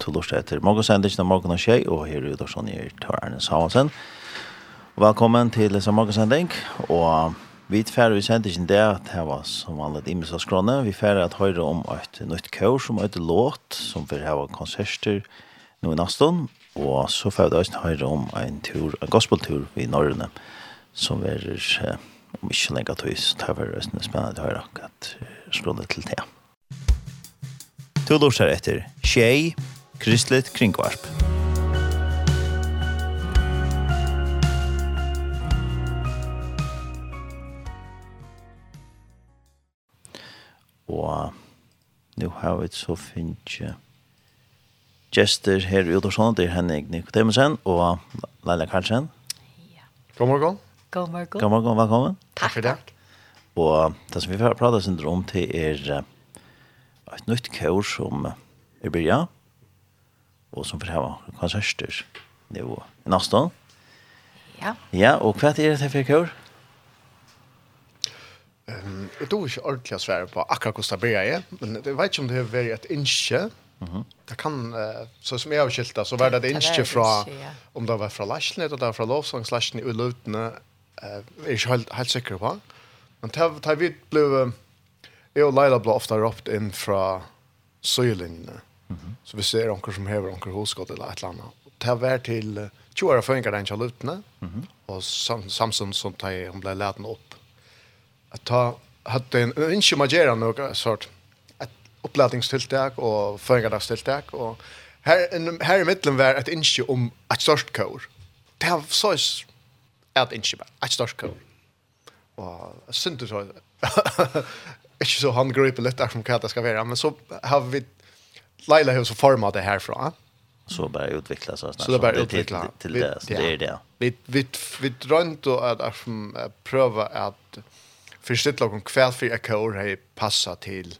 til lort etter morgensendingen av morgen og tjei, og her er det sånn jeg tar Erne Savansen. Velkommen til Lisa morgensending, og vi tferder vi sendingen det at det var som vanlig imes av skrånne. Vi tferder at høyre om et nytt kurs, som er et låt, som vil ha konserter nå i Naston, og så får vi også høyre om en tur, en gospeltur i Norrøne, som er om ikke lenger tøys, så tar vi røstene spennende å høre akkurat skrånne til det. Du lurer etter Tjej, Kristligt Kringvarp. Og nu har vi så finnes gester her i Udorsson, det er Henning Nikodemusen og Leila Karlsen. Ja. God morgen. God morgen. God morgen, velkommen. Takk for det. Og det som vi får prate sin om til er et nytt kår som er byrja og som får ha konserter nivå. Nastan? Ja. Ja, og hva er det for kår? Um, jeg tror ikke ordentlig å svære på akkurat hvordan det er, men jeg vet ikke om det har vært et innskje. Mm -hmm. Det kan, uh, så som jeg har skilt det, så var det et innskje fra, ja. om det var fra Lashnet, og det var fra Lovsangslashnet i Ulutene, uh, jeg er ikke helt, helt sikker på. Men til, til vi blitt, jeg og Leila ble ofte råpt inn fra søylinjene. -hmm. Så vi ser onker som hever onker hoskott eller et eller annet. Det var til uh, 20 år føringer den kjalutene, mm -hmm. og sam, Samson som tar, hun ble leden opp. At ta, hadde en ønske magera noe sort, et oppledingstiltak og føringerdagstiltak, og her, her i midten var et ønske om et størst kår. Det har så et ønske bare, et størst kår. Og jeg synes så, ikke så han griper litt der som hva det skal være, men så har vi Leila har så format det härifrån. Så bara utveckla så. Så det bara utveckla till, till, till det, det, det är det. Vi vi vi drömt då att att pröva att förstilla om kväll för ett kör har passa till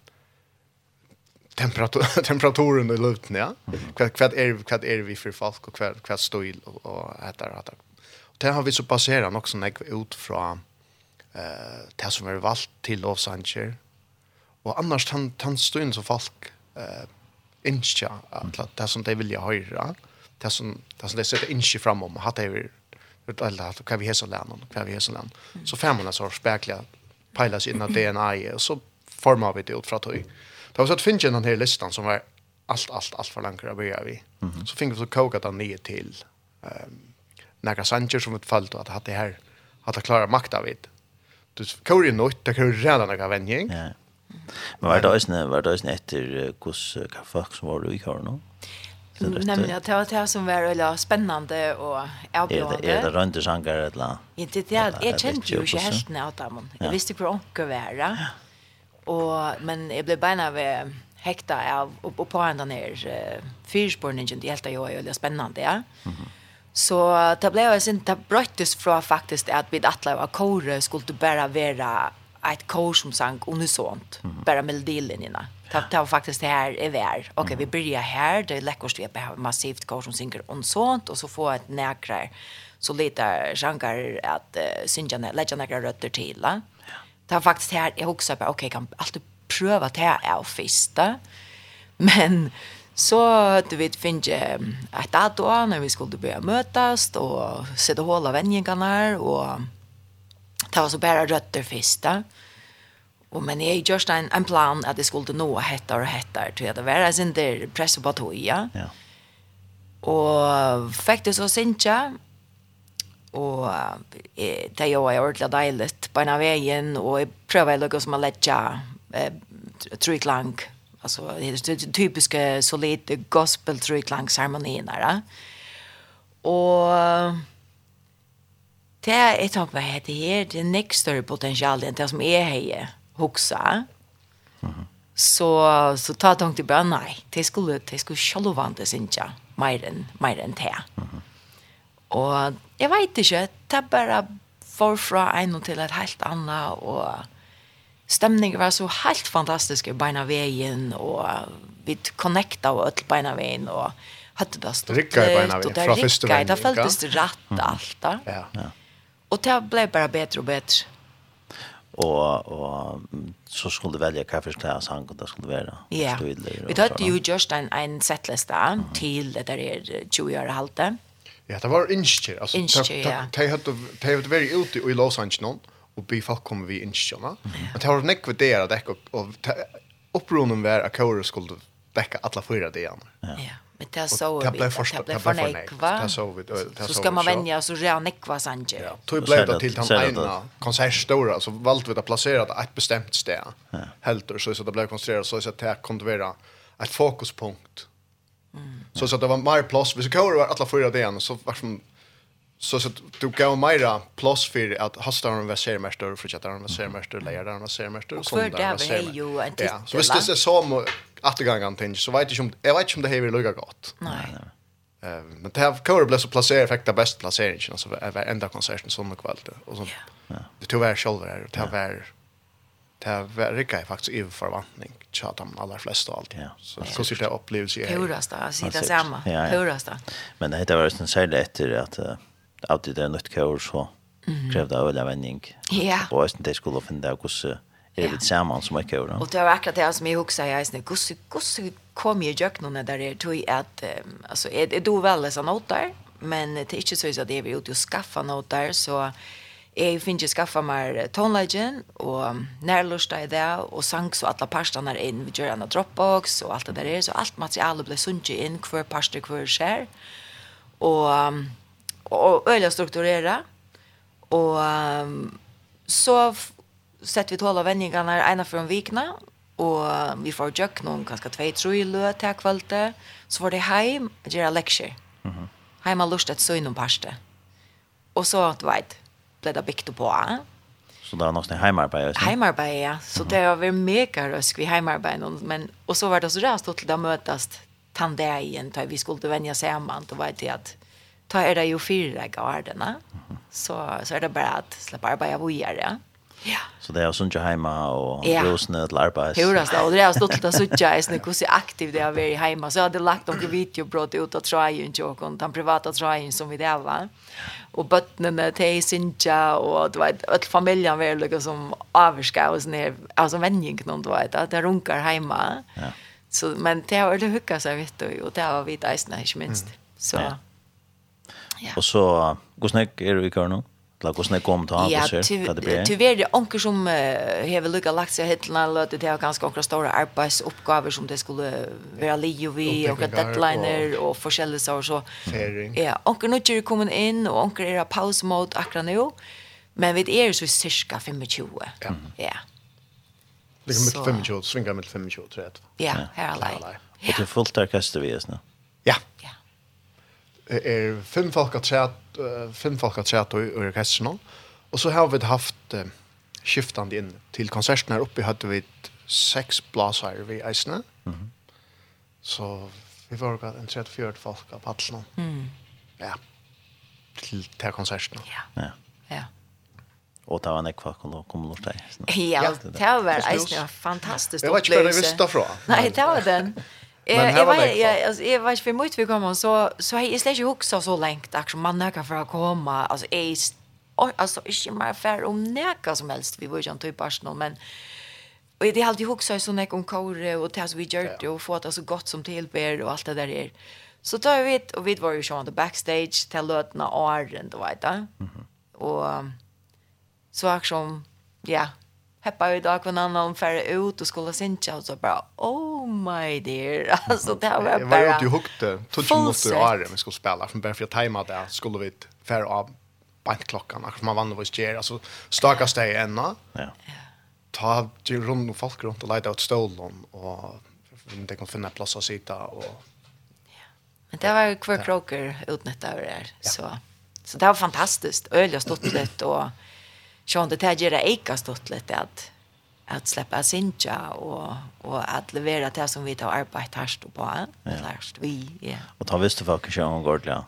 temperatur temperaturen i luften ja. Kvad kvad är kvad är vi för folk och kvad kvad stil och och heter. Och det har vi så passerat också när ut från eh det som är valt till Los Angeles. Och annars han han stund så folk eh inskja att det som de vill höra det som, det som de sätter inskja fram om, hatt det alla att kan vi hesa lennon, kan vi hesa lärna Så fem månader så har spekla peilas inn av DNA och så formar vi det ut från tog Det var så att finna den här listan som var allt, allt, allt för långt att börja vi. Så fick vi så koka den ner till ehm några sanger som ett fall då att hade här att klara makta vid. Du kör ju något, det ju redan några vänjer. Men var det også, var det også etter hos folk som var du i kjøren nå? Nemlig at det var det som var veldig spennende og avbjørende. Er det rønte sanger et eller annet? Ja, jeg kjente jo ikke helt ned av dem. Jeg visste ikke hvor ånke var det. Men jeg ble beina ved hekta av og på enda ned fyrspårningen. Det helt er jo veldig spennende, ja. Så det ble jo sin, det brøttes fra faktisk at vi atlet av kore skulle bare være ett kor som sank unisont mm. bara melodilinjerna. Det det var faktiskt det här är vär. Okej, okay, vi börjar här, det är läckert vi har massivt kor som synker unisont och så får ett näkra så lite sjankar att uh, synja lägga några rötter till. Ja. Det var faktiskt här jag också bara okej, okay, kan alltid pröva det här av första. Men Så du vet finns det ett dato när vi skulle börja mötas och sitta hålla vänningarna och Det var så bara rötter först. Och men jag just en, en plan att det skulle nå hettar och hettar. Så det var sin inte press på toja. Ja. Och faktiskt så synte och det jag är ordentlig deilig på ena vägen och jag prövar att lukka som att lägga eh, tryklang alltså typiska solid gospel tryklang ceremonierna och Det er et tak hva heter her, det er nek større potensial enn det som jeg her hoksa. Mm -hmm. Så, så ta tank til bare, nei, det skulle, det skulle sjålovande sinja, mer enn, mer enn det. Mm -hmm. Og jeg vet ikke, det bare var fra en og til et helt annet, og stemningen var så helt fantastisk i beina veien, og vi connecta og öll beina veien, og hadde det stått ut, og det rikket, det føltes rett alt da. Ja, ja. Och det blev bara bättre och bättre. Och, och så skulle du välja kaffeskläder sang och det skulle vara. Ja, vi hade ju just en, en setlista mm. till det där är 20 år halte. Ja, det var inskjer. Alltså, inskjer, ja. De hadde vært ute i Los Angeles någon och be folk komme vi inskjerna. Mm. Men det var nekk det där och, och, och var att kåre skulle dekke alla fyra det igen. Ja. ja. Men det så vi. Det första det för nekva. Det så vi. Så ska man vänja så gör nekva sanje. Ja, tog blev det till han ena konsertstora så valt vi att placera ett bestämt ställe. Helt så så det blev konstruerat så att det kunde vara ett fokuspunkt. Mm. Så så det var mer plats. Vi så var alla fyra det så var som så så du gav mera plats för att hastaren var sermästare och fortsättaren var sermästare, läraren var sermästare och sånt där. Och för det var ju en titel. Ja, så visst det är så återgången tänk så vet jag inte om jag vet inte om det här är lugga gott. Nej. Eh men det har kör Bless så placera effekt det bäst placeringen så var ända konserten sån kväll och så. Ja. Det tog väl själva där och det var det var rika faktiskt över förväntning chat om alla flesta och allt. Ja. Så så sitter det upplevelse i. Purasta, sitta det samma. Purasta. Men det heter väl sen så efter att alltid det är nytt kör så krävde överlämning. Ja. Och sen det skulle finna hur er ja. sammen som er kul. Och det var akkurat det som jag också jag är gosse gosse kom ju jag någon där det tog att um, alltså är, är då väl så något där men det är inte så att det är vi ute och skaffa något där så jag finns ju skaffa mer tonlagen och närlusta i det och sang så alla pastarna in vi gör en dropbox och allt det där är så allt materialet blir sunt in kvar pastor kvar share och och öliga strukturera och um, så sett vi tåla vendingarna ena för en vikna och vi får jök någon ganska två tre i lö till kvällte så var det hem göra lecture. Mhm. Mm Hemma lust att så inom paste. Och så att vet blev det bikt på. Eh? Så det var nästan hemarbete. Hemarbete, ja. Så mm -hmm. det var mega rusk vi hemarbete men och så var det så rast stod till att mötas tandä tar vi skulle vänja samman och vet jag att ta är det ju fyra garderna. Mm -hmm. Så så är det bara att släppa arbeta vidare. Ja. Ja. Så det är sånt jag hemma och ja. rosna till arbets. Hur det det har stått att söka är snäck och aktiv det har varit hjemme. så jeg hade lagt noen videobrott ut att try til joke och den privata try som vi det va. Och bötnen till Sinja och det vet, all familjen var lika som avskar sånn her, alltså vänning någon du vet at det runkar hjemme. Ja. Så men det har det huckat seg, vet du och det har vi där ikke minst. Så. Ja. Och så hvordan snäck är vi kvar nå? Eller hvordan det kom til han på seg? Ja, tyver det onker som har lukket lagt seg hittilna, eller det har ganske onker store arbeidsoppgaver som det skulle være liv i, og deadliner og forskjellige saker. Så, ja, onker nå er kommet inn, og onker er av pause mode akkurat nå, men vi er så cirka 25. Ja. ja. Det kan mitt 25, svinga mitt 25, tror jag. Ja, her er lei. Og til fullt orkester vi er snart. Ja. Ja er fem folk at chat fem folk at chat i orkestern och så har vi haft uh, skiftande in till konserten här uppe hade vi sex blåsare vi isna. Mhm. Mm så vi var gott en 34 folk av pallen. Mm. Ja. Till till konserten. Ja. Ja. Ja. Og det var en ekva kom kom lort deg. Ja, det var ju fantastiskt. Det var inte bara visste fra. Nei, det var den. Men jag var det. Jag alltså jag vet för mycket vi kommer så så jag är släck huxa så långt att man näka för att komma alltså är alltså inte mer affär om näka som helst vi var ju inte typ Arsenal men och det är alltid huxa så näka om kore och tas vi gjort och få det så gott som tillber och allt det där är. Så då vi vet och vi var ju shown the backstage till lötna åren då vet jag. Och så action ja heppa ut av kvinnan om färre ut och skulle synka och så bara, åh, my dear. Alltså det var bara... Jag var ju inte hukte. Tutsch måste ju ha vi skulle spela. För bara för där det skulle vi färra av bant klockan Akkurat man vann vad ger. Alltså stakas det ända. Ja. Ta ju runt och folk runt och leta ut stolen. Och inte kan finna plats att sitta. Och... Men det var ju kvar kroker utnytt över det där. Så, så det var fantastiskt. Öl stått lite och... Sjön det här ger det eka stått lite att att släppa sinja och och att leverera det som vi tar arbetet härst på härst vi ja Og ta visst för kanske en gång ja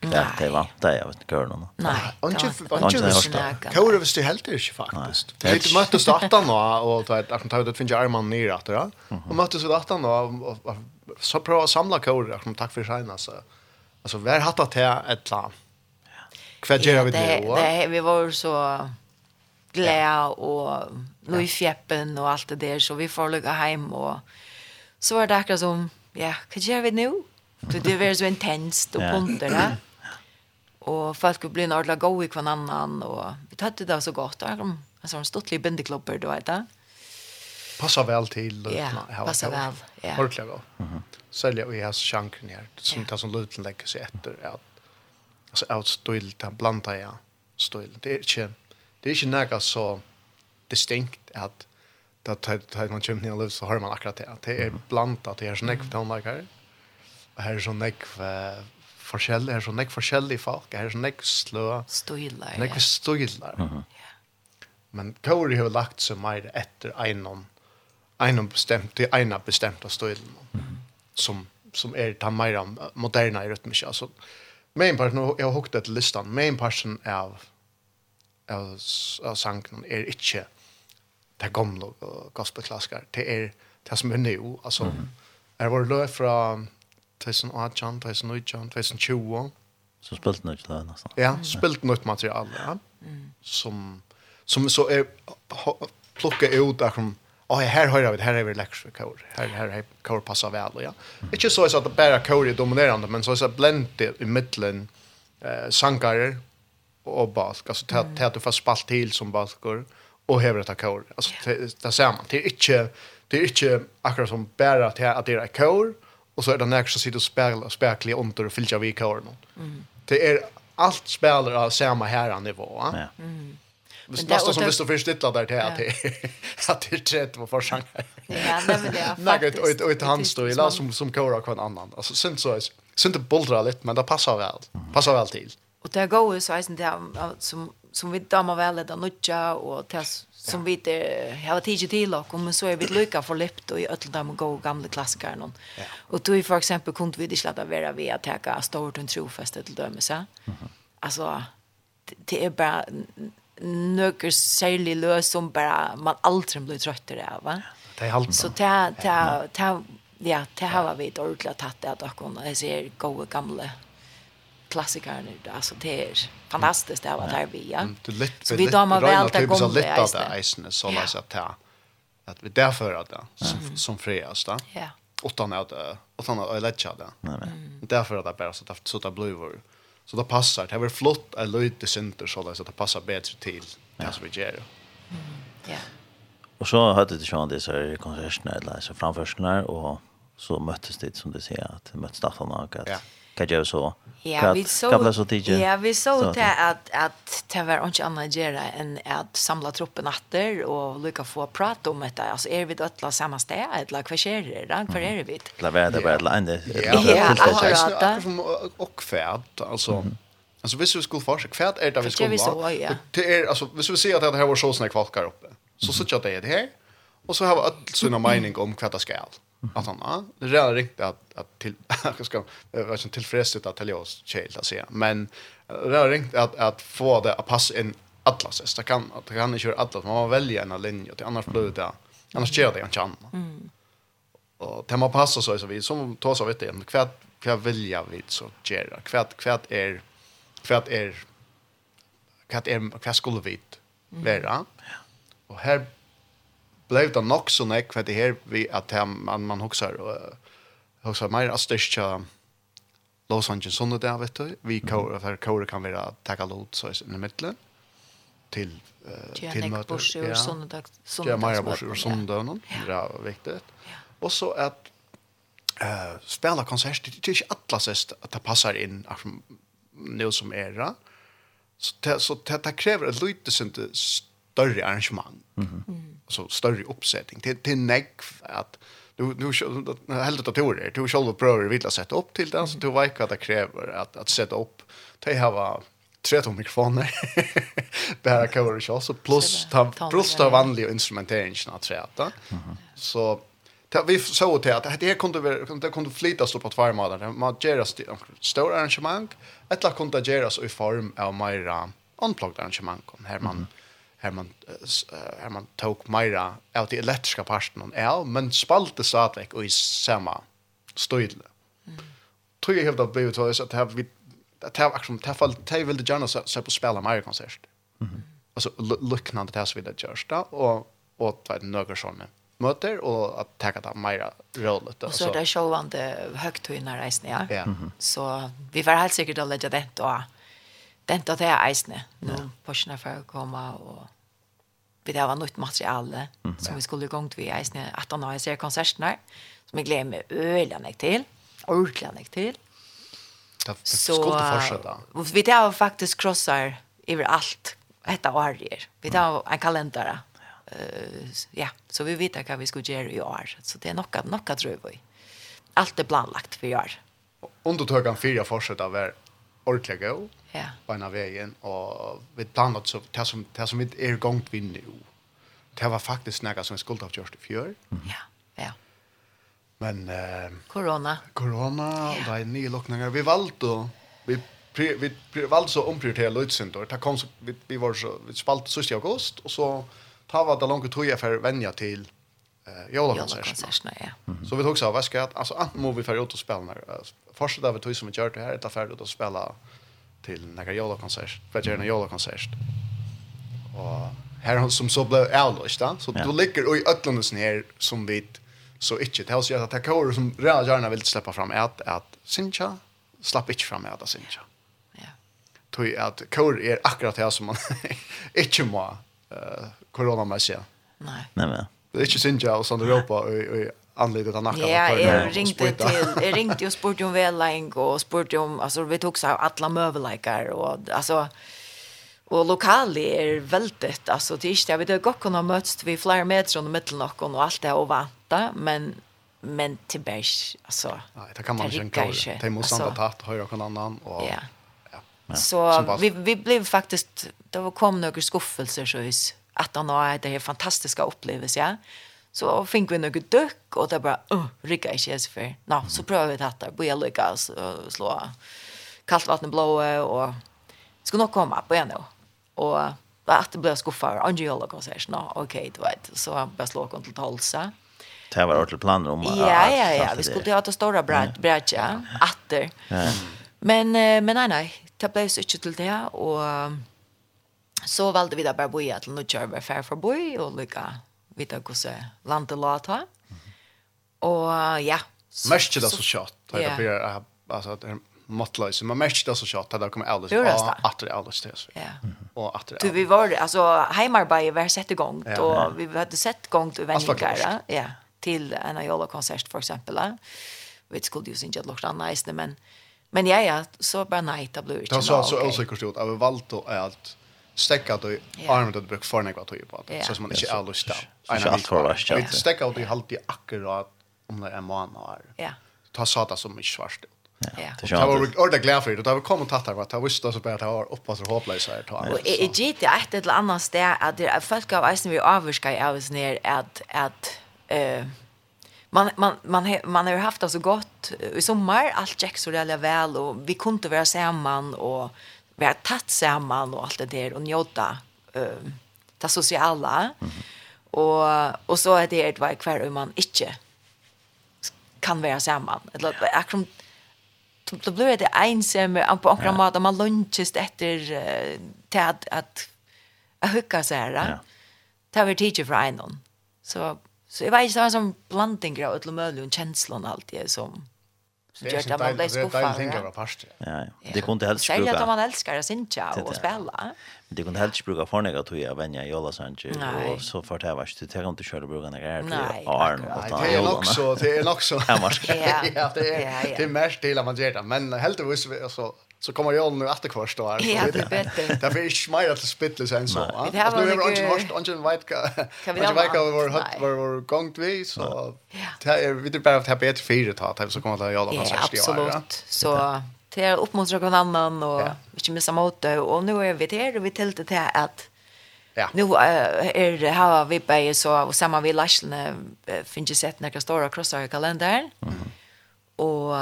Ja, det var det jeg vet ikke inte hur någon. Nej. Anke anke det. Kör visst helt inte faktiskt. Det vet du mötte starta nu och då att han tog det finns arman ner att ja. Och mötte så starta nu och så prova samla kör att tack för sig alltså. Alltså vär hatta till ett la. Kvad gör vi det? Det vi var så glädje och lojfjeppen och allt det där så vi får lugga hem och så var det akkurat som ja, vad gör vi nu? Så det var så intenst och punter där. Och folk blev ordla gå i kvann annan och vi hade det så gott där. Alltså en stottlig bändeklubber då vet du. Passa väl till ja, passa väl. Ja. Ordentligt då. Mhm. Sälja vi har chansen här. Som tar som lutlägger sig efter att alltså outstoil ta blanda ja. Stoil. Det är inte det är inte något så distinkt att det ta ta man chimney och så har man akkurat det. Det är blandat. Det är sån ekv tonlager. Här är så ekv forskjellig, her er så ekv forskjellig folk, her er så ekv slø, Stoilar. Ekv stoilar. Men Tori har lagt seg mer efter enom enom bestämt till ena bestämda stilen som som är ta mer moderna i rytmisk. Altså, main part nu jag har hukt listan main parten av av, av sangen er ikke det gamle gospelklassiker. Det er det som er nu. Alltså, mm -hmm. Er vår løy fra 2018, 2019, 2020. Så spilt nytt det nesten. Ja, spilt nytt material. Ja. Mm. Som, som så er plukket ut där som Oh, här har vi det här är vi läxkor. Här här här kor passar väl ja. Mm. Inte så att det bara kor är dominerande men så är det i mitten eh sankarer och bask. Alltså tät mm. att du får spalt till som baskor och häver ett akord. Alltså det, det ser man. Det är inte det är inte akkurat som bara att det är akord och så är det nästa och spelar spegla under och fylla vi akorden. Det är allt spelar av samma här nivå. Ja. Mm. Men det är som visst och först lite där till att att det är rätt vad för sjunga. Ja, nej men det är faktiskt. Nej, och ett handstå i som som kora kan annan. Alltså synd så synd det bulldra lite men det passar väl. Passar väl till. Och det går ju så eisen det som som vi damer väl det nutja och det som vi det har tid till och men så är vi lycka för läppt och i öll dem gå gamla klassiker någon. Ja. Och då för exempel kunde vi det släppa vara vi att ta stort en trofäste till döme så. Mm -hmm. Alltså det det är bara nöker särlig lös som bara man aldrig blir tröttare av va. Det är halvt. Så ta ta ta ja, det har vi ett ordentligt att att kunna ser goda gamla klassikerne, altså det er fantastiskt det var där vi, ja. Så vi damer väl där gång det är det isen så läs att ta att vi därför att det som fräast då. Ja. Åttan att utan att lägga det. Nej nej. Därför att det bara så att så där blue Så det passar. Det var flott att lite center så att det passar bättre till det som vi gör. Ja. Och så hade det ju det så konserterna eller så framförskarna och så möttes det som du säger att möttes där något. Ja. Kan jag så Ja, vi så så tidigt. Ja, vi så till att att det var inte annat göra än att samla truppen åter och lycka få prata om detta. Alltså är vi då alla samma ställe eller vad sker det då? Vad är det vi? La vara det bara ändå. Ja, alltså som och färd alltså Alltså visst vi skulle forska kvärt är det vi skulle vara. Det är alltså visst vi ser att det här var så snäck folk här uppe. Så så att det här. Och så har alla sina mening om kvätta skall att han ja, det är redan riktigt att att till jag ska vara så tillfredsställd att tälja oss chill att säga. Men det är riktigt att att få det att passa in alla så det kan att kan inte köra alla man måste välja en linje. Till annars blir det annars gör det inte annat. Mm. Och det man passar så så vi som tar så vet det kvart kvad vilja vi så gör kvart kvart är kvad är kvad är kvad skulle vi vara. Och här blev det nok så nek för det här vi att man man huxar huxar mer att styrka Los Angeles sånne der, vet du. Vi kåre, for kåre kan være takket lot så i midtelen til uh, til møter. Ja, sånne dag. Ja, Maja Borsi og sånne døgnen. Det er viktig. Og så at uh, spela konsert, det er ikke alla sist att det passer inn nu som era. Så det, så det, det kräver ett lite lytesint större arrangemang. Mm. -hmm. Alltså större uppsättning. Till, till negg att du du helt att teori är du själv prövar vill sätta upp till den så du vet vad det kräver att att sätta upp te var tre tom mikrofoner. Bara cover show så plus ta plus ta vanlig instrumentering att sätta så vi så till att det här kunde det kunde flytas upp på två månader man gör arrangement. arrangemang eller kunde göras i form av mera unplugged arrangemang här man här man här man tog Myra av de elektriska parten är men spalte stadigt och i samma stödle. Mm. Tror jag helt att blivit så att här vi att här faktiskt ta fall ta vill det gärna så på spela mer konsert. Mhm. Alltså liknande det här så vi det görs då och och två några såna möter och att ta det mera roligt och så där showande högtöjna resan ja. ja. Så vi var helt säkert att lägga det då. Den då det är isne. Nu ja. på sina för komma och vi det var nytt materiale mm, som ja. vi skulle gångt vi i sne att han har ser konserten där som jag glömmer öliga mig till ordlan mig till. Det, det skulle fortsätta. vi det har faktiskt crossar över allt detta år vi det har en kalender uh, ja så vi vet vad vi ska göra i år. Så det är något något tror vi. Allt är planlagt för i år. Undertøkene fire fyra å være ordentlig gå. Ja. På en av vägen. Och vi planlade så, det som, det som vi är gångt vid nu. Det var faktiskt något som vi skulle ha gjort i fjör. Ja, ja. Men... Eh, corona. Corona, ja. det är nya lockningar. Vi valde vi vi, vi, vi valde så omprioritera lötsindor. Det kom så, vi, vi var så, vi spalt sist i august och så ta var det långt tog jag för vänja till eh jolakonserterna. Ja. Så vi tog så vad ska alltså att må vi för ut och spela när första där vi tog som vi gjort det här ett affär ut och spela till några jolakonsert, för att göra en jolakonsert. Och här har som så blev ärligt då. Så ja. du ligger i ötlandes här som vi så inte det hos jag att det som redan gärna vill släppa fram att att Sincha slapp inte fram att Sincha. Ja. Tog att kor är akkurat det som man inte må eh uh, corona Nej. Nej men. Det är inte synja och sånt Europa och anledde den nacken. Ja, jag ringde till jag ringde och spurte om väläng och spurte om alltså vi tog så alla möbellikar och alltså och lokali är väldigt alltså det är inte jag vet jag kunna möts vi flera meter under mitten och och allt det och vanta men men till bergs alltså nej det kan man inte klara det måste man ta att höra någon annan och ja. ja. Så vi vi blev faktiskt det var kom några skuffelser så is att han har det här fantastiska upplevelser, Ja? Så fick vi något dök och det bara uh, rycka i kjes för. Nå, så prövar vi detta, här. Börja lycka och slå kallt vatten blå och ska nog komma på en då. Och att det blev skuffar. Angela går så. Nå, okej, du vet. Så bara slå kon till tolsa. Det var ordentligt planer om att... Ja, ja, ja. Vi skulle ha det stora brädja. Atter. Men, men nej, nej. Det blev så ikke til det. Och så valde vi da bare boja til Nudjar var fær for boi, og lykka vita hvordan landet la ta. Og ja. Mest det så kjatt. Ja. Yeah. Alltså, det är måttlösa. Man märkte det så kjatt att det kommer alldeles av att det alldeles till. Ja. Och att det Du, vi var, alltså, heimarbeid var sett igång. Ja. Och vi hade sett gång till vändningar. Ja. Till en Ayola-konsert, för exempel. Vi skulle ju inte att lukta nice, men... Men ja, ja, så bara nej, det blev inte. Det var så osäkert ut. Jag valde att stäcka då armen då bruk för något att på så som man inte är lust där. Inte allt för värst. Vi stäcka då i halt akkurat om det är månader. Ja. Ta sata som är svart. Ja. Det var ordet glad för det. Det var kom tatt där att jag visste så bara var uppåt och hopplös här ta. jeg gitt det et eller annet sted, at det folk av eisen vi avskar i oss ned, at, at eh man man man man har haft det så gott i sommar allt gick så jävla väl och vi kunde vara samman och vi har tatt sammen och allt det där och njóta uh, det sociala. Mm -hmm. och, och så är det et vei hver om man inte kan vara samman. Eller yeah. akkurat då blir det ensam på några yeah. måter man lunches efter uh, til att, att att hukka så här. Ja. Det var teacher för en Så så jeg vet ikke, det var en sånn blandning av alla og känslor alltid som Så gjør det at man ble skuffet. Det er en ting av parster. Ja, ja. Det kunne helst bruka... Særlig at man elsker å synge og spille. Men det kunne helst bruka fornega tog jeg venja i Jola Sanji, og så for det var ikke, det kan ikke kjøre bruka nega her til Arn og ta Jola. Det er nok så, det er nok så. Ja, det er mer til at man gjør det, men heldigvis, altså, så kommer jag nu efter kvar står. Ja, det är bättre. Därför är det smajda att spittles än så. Att nu har vi inte hört ungen vet kan vi ha vara vår vår vår gångt vi så det är vi det bara att ha bättre fyra ta att så kommer det göra då först i Absolut. Så det är upp mot någon annan och inte missa mot det och nu är vi där och vi tälte till att Ja. Nu är det här vi bäjer så och samma vi lashne finns ju sett några stora krossar i kalendern. Mm og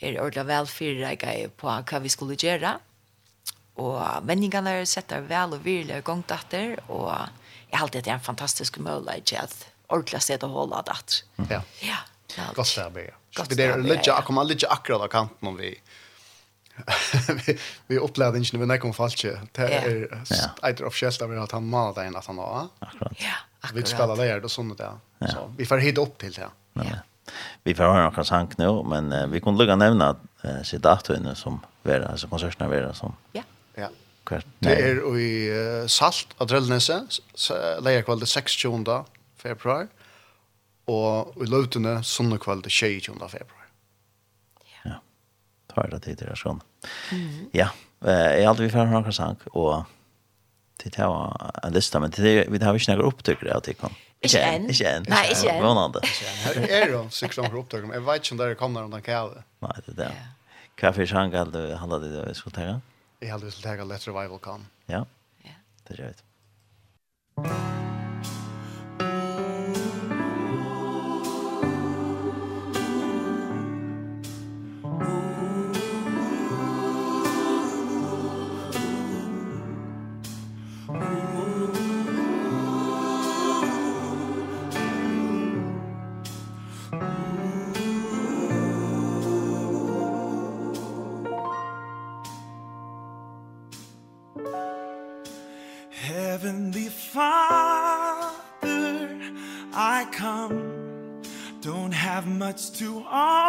er ordentlig vel fyrreget på hva vi skulle gjøre. Og vendingene er sett der vel og virkelig i gang datter, og jeg har alltid det er en fantastisk mulighet til at ordentlig sted å holde datter. Ja. ja. Godt arbeid. Godt arbeid, ja. Jeg kommer litt akkurat av kanten om vi vi vi upplevde inte när vi kom falske. Det är ett officiellt av att han malade in att han var. Akkurat. Ja, akkurat. Vi spelar där och sånt där. Så vi får hit upp till det. Ja vi får høre några sank nå, men eh, vi kunde lugga nämna uh, sitt datoene som vera, altså konsertene vera som. Ja. Ja. Hvert, det är i uh, Salt, Adrellnese, lejerkvallet 16. februar, og i løtene sunnekvallet 22. februar. Ja. Ja. Tar det tid til det sånn. Mm -hmm. Ja, eh, jeg aldri vi får høre några sank, og det var en lista, men det, vi har ikke noen opptøkker av det kom. Ikke en. Ikke en. Nei, ikke en. Vånande. Er det sikkert noen opptøkker? Jeg vet ikke om det kommer når de. Nei, det er det. Hva for sang handler det vi skulle ta? Jeg handler det vi skulle tenke Let Revival Come. Ja, Ja. det er det. Thank to all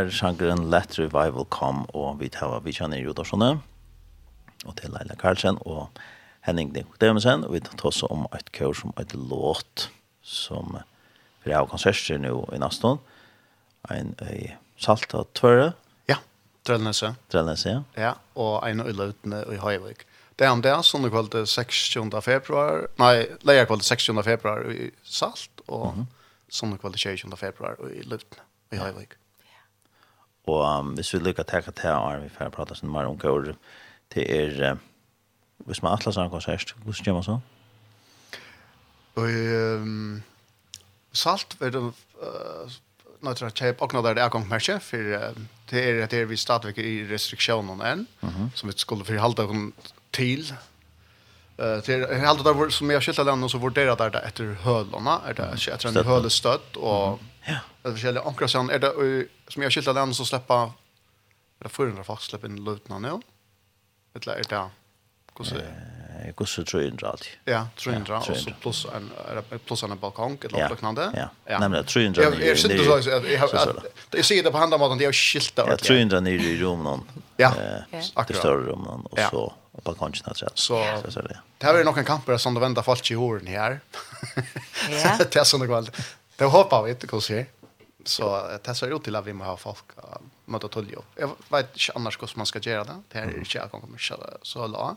var sjangeren Let Revival Come, og vi tar vi kjenner Jodarsone, og til Leila Karlsen, og Henning Nikodemusen, og vi tar også om et kjør som et låt, som vi har konserter nå i Naston, en i Salt og Tvøre. Ja, Drellnese. Drellnese, ja. Ja, og en i Løtene i Høyvik. Det er om det, sånn kvalitet 16. februar, nei, leia kvalitet 16. februar i Salt, og mm -hmm. sånn kvalitet 16. februar i Løtene i Høyvik. Og um, hvis vi lykker til å ta og vi får prate sånn mer om hva år til er, uh, hvis man atlas har en konsert, hvordan gjør man så? Og um, salt er det uh, nå tror jeg kjøp og nå der det er kongmerkje, for uh, det er at vi stadigvæk i restriksjonen enn, mm -hmm. som vi skulle for forhalte henne til, Eh det är helt där som jag skiltar land så vurderer det där etter hølene, är det etter en hölestött och Ja. Det forskjellige ankra sen er det som jag skiltar den så släppa det förrän fast släppa in lutna nu. Eller är det Kus eh kus tror jag alltid. Ja, tror inte och så plus en plus en balkong eller något liknande. Ja. ja. Nämligen tror inte. Jag är inte så att jag ser det på andra måten det är skiltar. Jag tror inte ni i rummen någon. Ja. Akkurat större rummen någon och så och balkongen alltså. Så så så det. Det här är nog en kamper som det vända folk i håren här. Ja. Det är såna kväll. Det hoppar vi inte kan se. Så det ser ut till att vi måste ha folk möta till. Jag vet inte annars hur man ska göra det. Det här är inte jag kommer köra så la.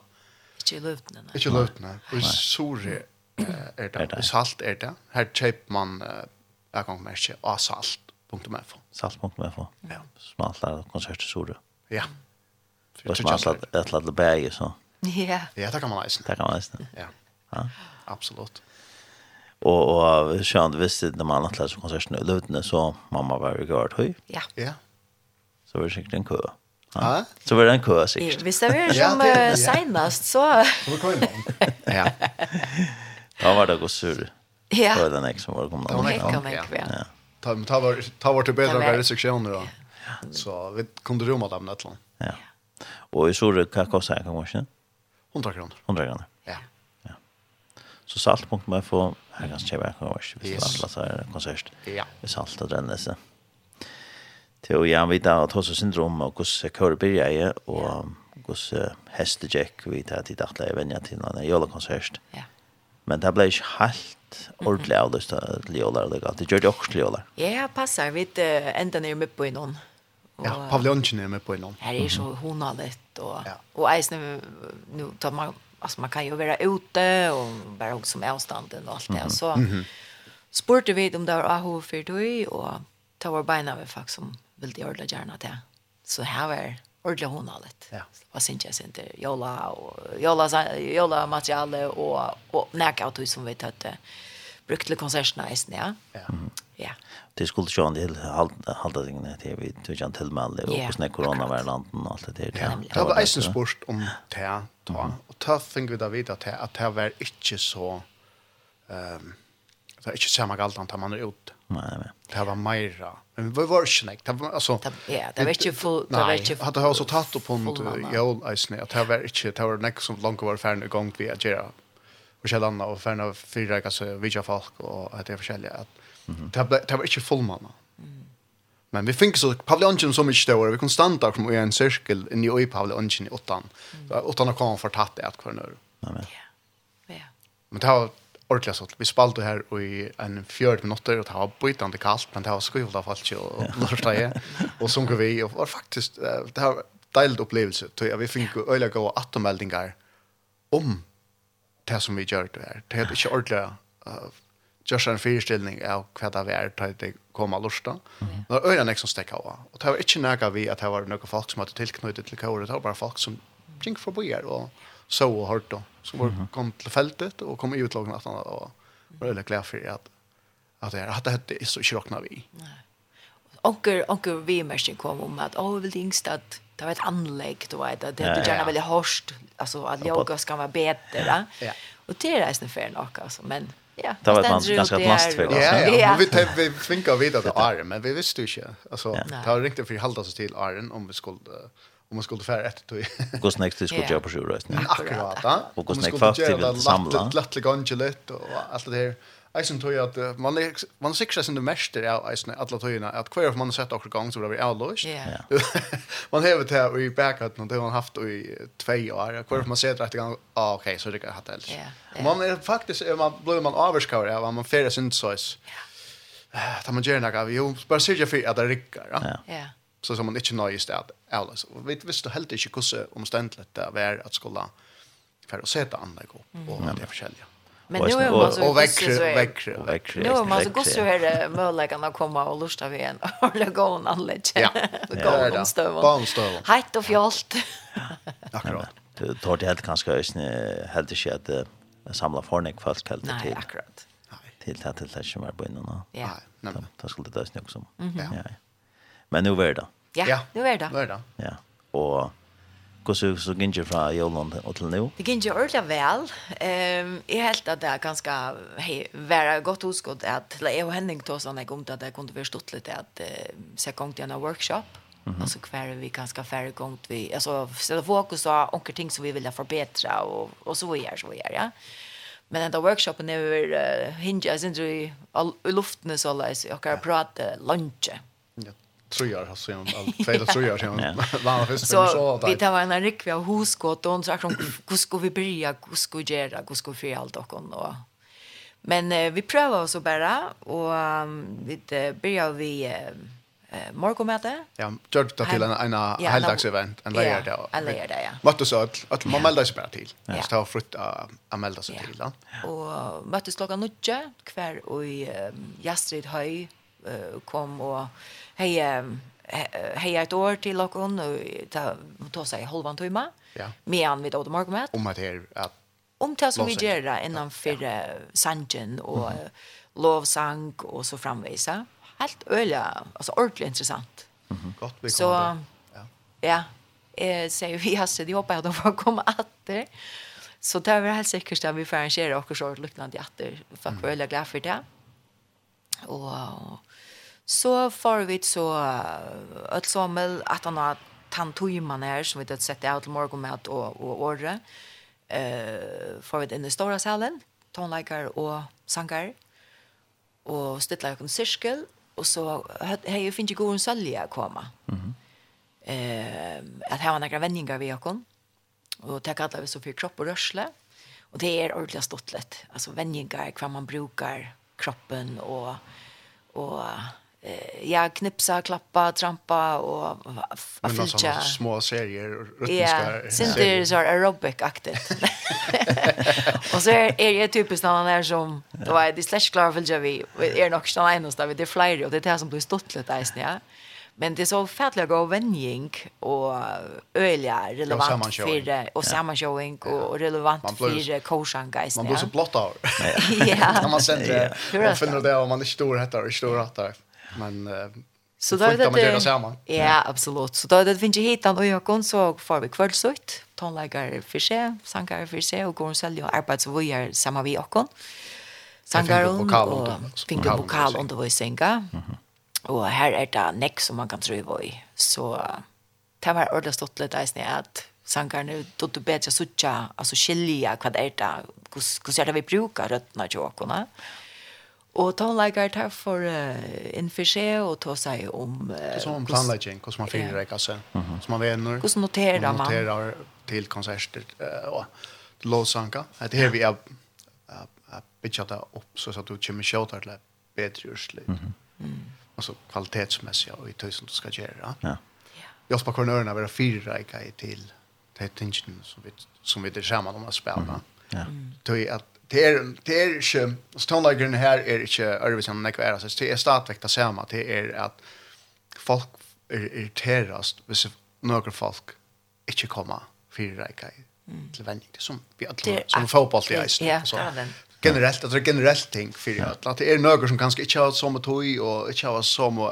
Inte lövtna. Inte lövtna. Och sår är det. Och salt är det. Här köper man jag kommer inte av salt.mf. Salt.mf. Ja. Smalta konserter sorg. Ja. Och smalta ett litet bäge så. Ja. Ja, det kan man läsa. Det kan man läsa. Ja. Ja. Absolut. Och och sjönt visste när man att läsa konserten i Lutne så mamma var ju gard höj. Ja. Ja. Så var det säkert en kö. Ja. Så var det en kö säkert. Hvis det var som ja, senast så. Så kom man. Ja. Då var det gå sur. Ja. Det var den som var komna. Det var den ja. Ta ta var ta var till bättre restriktioner då. Så vi kunde rymma dem nettlån. Ja. Och i Sore, det kan kosta kan kanske. 100 kronor. 100 kronor. Så salt punkt med få här kan jag verkligen vara så visst alla så här konsert. Ja. Det salt och den nästa. Till jag vet att hos syndrom och hos kör börjar jag och hos hästejack vi tar till att lägga vänja till när jag konsert. Ja. Men det blev helt ordentlig av det till jolar det gjør Det også til jøler. jolar. Ja, passar vi vet enda nere med på någon. Ja, paviljongen är med på någon. Här är så honalett och och isen nu tar man alltså man kan ju vara ute och bara också med avstånden och allt det. Mm -hmm. Så mm -hmm. spurte vi om det var AHO för du och ta vår beina med folk som vill göra det gärna till. Så här var ordentligt hon. Ja. Vad syns jag inte? Jola och jola jola material och och näka som vi tätte brukt til konsertene eisen, ja. Ja. Ja. Det skulle sjå en del halda tingene til vi tog ikke til med alle, og hvordan er koronaværlanden og alt det der. Ja, det var eisen spørst om det ta, og ta fikk vi da vite at det var ikke så, um, det var ikke samme galt an man er ute. Nei, nei. Det var meira. Men vi var ikke nek. Det var, altså... Ja, det var ikke full... Nei, hadde jeg også tatt opp på en eisen, at det var ikke, det var nek som langt var ferdig i gang vi at gjøre forskjellige andre, og færre fyrreika så vidja folk, og at det er forskjellige. At, mm -hmm. det, var, det var ikke fullmanna. Mm. Men vi fikk så paviljongen som ikke større, vi konstanta kom i en cirkel, inni i paviljongen i åttan. Mm. Åttan har kommet for tatt det at hver nøyre. Amen. Ja. ja. Men det var ordentlig sånn. Vi spalte her i en fjørt minutter, og det var bytande kaldt, men det var skrivet av alt, og lørte jeg, og sunker vi, og det var faktisk, det var deilig opplevelse, tror jeg. Vi fikk øyelig gode attermeldinger om det som vi gjør det her. Det er ikke ordentlig uh, just en föreställning av vad det var att det kom att lusta. Mm. Det var öjande som stäckade av. Och det var inte nægget vi att det var några folk som hadde tillknutit till kåret. Det var bara folk som gikk forbi her och så och hørte då. Som var, kom till fältet och kom ut långt natten och var öjande glad för att, att det här hade så ikke råkna vi. Onker, onker vi märkning kom om att åh, oh, vill det att det var ett anlägg då vet det det gärna väldigt hårst alltså att yoga ska vara bättre ja. Och det är nästan fair nog alltså men ja. Det var man ganska mast för det ja vi tänkte vi finkar vidare till Arren, men vi visste ju inte alltså det har riktigt för halda sig till Arren om vi skulle om man skulle färra ett tog. Gå näck till skulle jag på sju röst. Akkurat. Och gå näck fast till samla. Lättliga angelet och allt det här. Eisen tog at man er, man sikrar sin det mester av eisen alla tøyina at kvar man har sett okkur gang så blir avløst. Yeah. man hever til i backup og det har man haft i tvei år. Kvar man ser rett gang, ah, ok, så det har hatt ellers. Yeah. Yeah. Man er faktisk, man blir man avskar av, man fyrir sin sås. Yeah. Da man gjør noe, jo, bare sier jeg for at det rikker. Ja. Yeah. Så som man ikke nøy i sted avløst. Vi visste helt ikke hvordan omstendelig det var at skulle for å sette anlegg opp og det forskjellige. Men nu är man så och växer växer växer. Nu är man så gott så här möjligheten att komma och lusta vi en och lägga on anlägg. Ja. Golden Barnstövlen. Hett och fjolt. Akkurat. Du tar det helt kanske ösne helt i att samla fornik fast helt till. Nej, akkurat. Till till till det som är på innan. Ja. Nej, det skulle det ösne också. Ja. Men nu är det. Ja, nu är det. Nu är det. Ja. Och hur så gikk fra Jolland och till nu? Det gikk väl. Ehm Um, jeg helt att det är ganska hej vara gott godt utskått att jeg og Henning tog såna om att det kunde vara kunne lite att uh, se gång till en workshop. Mm -hmm. Alltså kvar vi ganska färre gång vi alltså ställa fokus på onkel ting som vi vill förbättra och och så vidare så vidare ja. Men den där workshopen är uh, hinge as i luften så läs och kan prata lunch. Mm tröjar har sen allt fel jag sen vann först så vi tar en ryck vi har hoskott och så sa som hur ska vi börja hur ska vi göra hur ska vi för allt och och men eh, vi prövar oss och bara och um, vi börjar vi eh, morgonmöte ja gjort det till en en ja, heldagsevent en läger där en läger där ja. Möttes så att man melder sig bara till ja. så ta frukt att melda sig till då och möttes klockan 9 kvar och i Jastrid Höj kom och hej hej ett år till och hon ta ta sig halvan timme. Ja. Med vi då morgonmat. Om att här att om det som vi gör där innan för ja. sanjen och mm. lovsang och så framvisa. Helt öliga, alltså ordentligt intressant. Mm. Gott vi Så ja. Ja. Eh säger vi hasse de hoppas att de får komma att det. Så det var helt säkert att vi får arrangera och så liknande att det. Tack för öliga glad för det. Och så får vi så att sommel att han har tantoiman här som vi det sätter out morgon med och och orre eh får vi in i stora salen tonlikar och sangar och stilla en cirkel och så hej finns ju god en sälja komma. Mhm. Eh att ha några vänningar vi kon och ta alla vi så för kropp och rörsle. Och det är ordentligt stottlet alltså vänningar kvar man brukar kroppen och och ja, knipsa, klappa, trampa och affilcha. Men små serier rytmiska. Ja, synter så aerobic-aktigt. och så är, är det typiskt någon där som, då är det slash klar för vi, är nog sån en hos där vi, det är flyger och det är det som blir stått lite där ja. Men det är så färdliga gå vänjning och öliga relevant för och sammanshowing och relevant för coachan guys. Man blir så blott av. Ja. När man sen det, man finner det om man är stor hettar och stor hattar. Men uh, så då det man gör samma. Ja, absolut. Så då det finns ju hit han och jag kon så får vi kvällsut. Tonlägger för sig, sankar för sig och går och säljer är samma vi och kon. Sankar och finka vokal under sänga. Och här är det näck som man kan tro i. Så det var ordentligt stått lite där snärt att sankar nu då du bättre sucha alltså skilja vad är det? Hur hur ska vi bruka rötterna i åkorna? Og tonleikar tar for uh, en forseg og ta seg om... Uh, det er som om planlegging, hvordan man finner det, kanskje. Som man venner. Hvordan noterer man. Noterer til konserter uh, og låsanka. Det her vi er bytja det opp, så at du kommer kjøter til bedre urslig. Altså kvalitetsmessig og i tusen du skal gjøre. Ja. Jeg spør hvordan ørene være fire reikker til det tingene som vi, som vi er sammen om å spille. Ja. Det Tøy at det är det är ju tonlagen här är inte översen när kvar alltså det är startväkt det samma det är att folk är irriteras hvis några folk inte kommer för rika till vänning som vi alla som fotboll det är så generellt alltså generellt ting för att det är några som kanske inte har som att och inte har som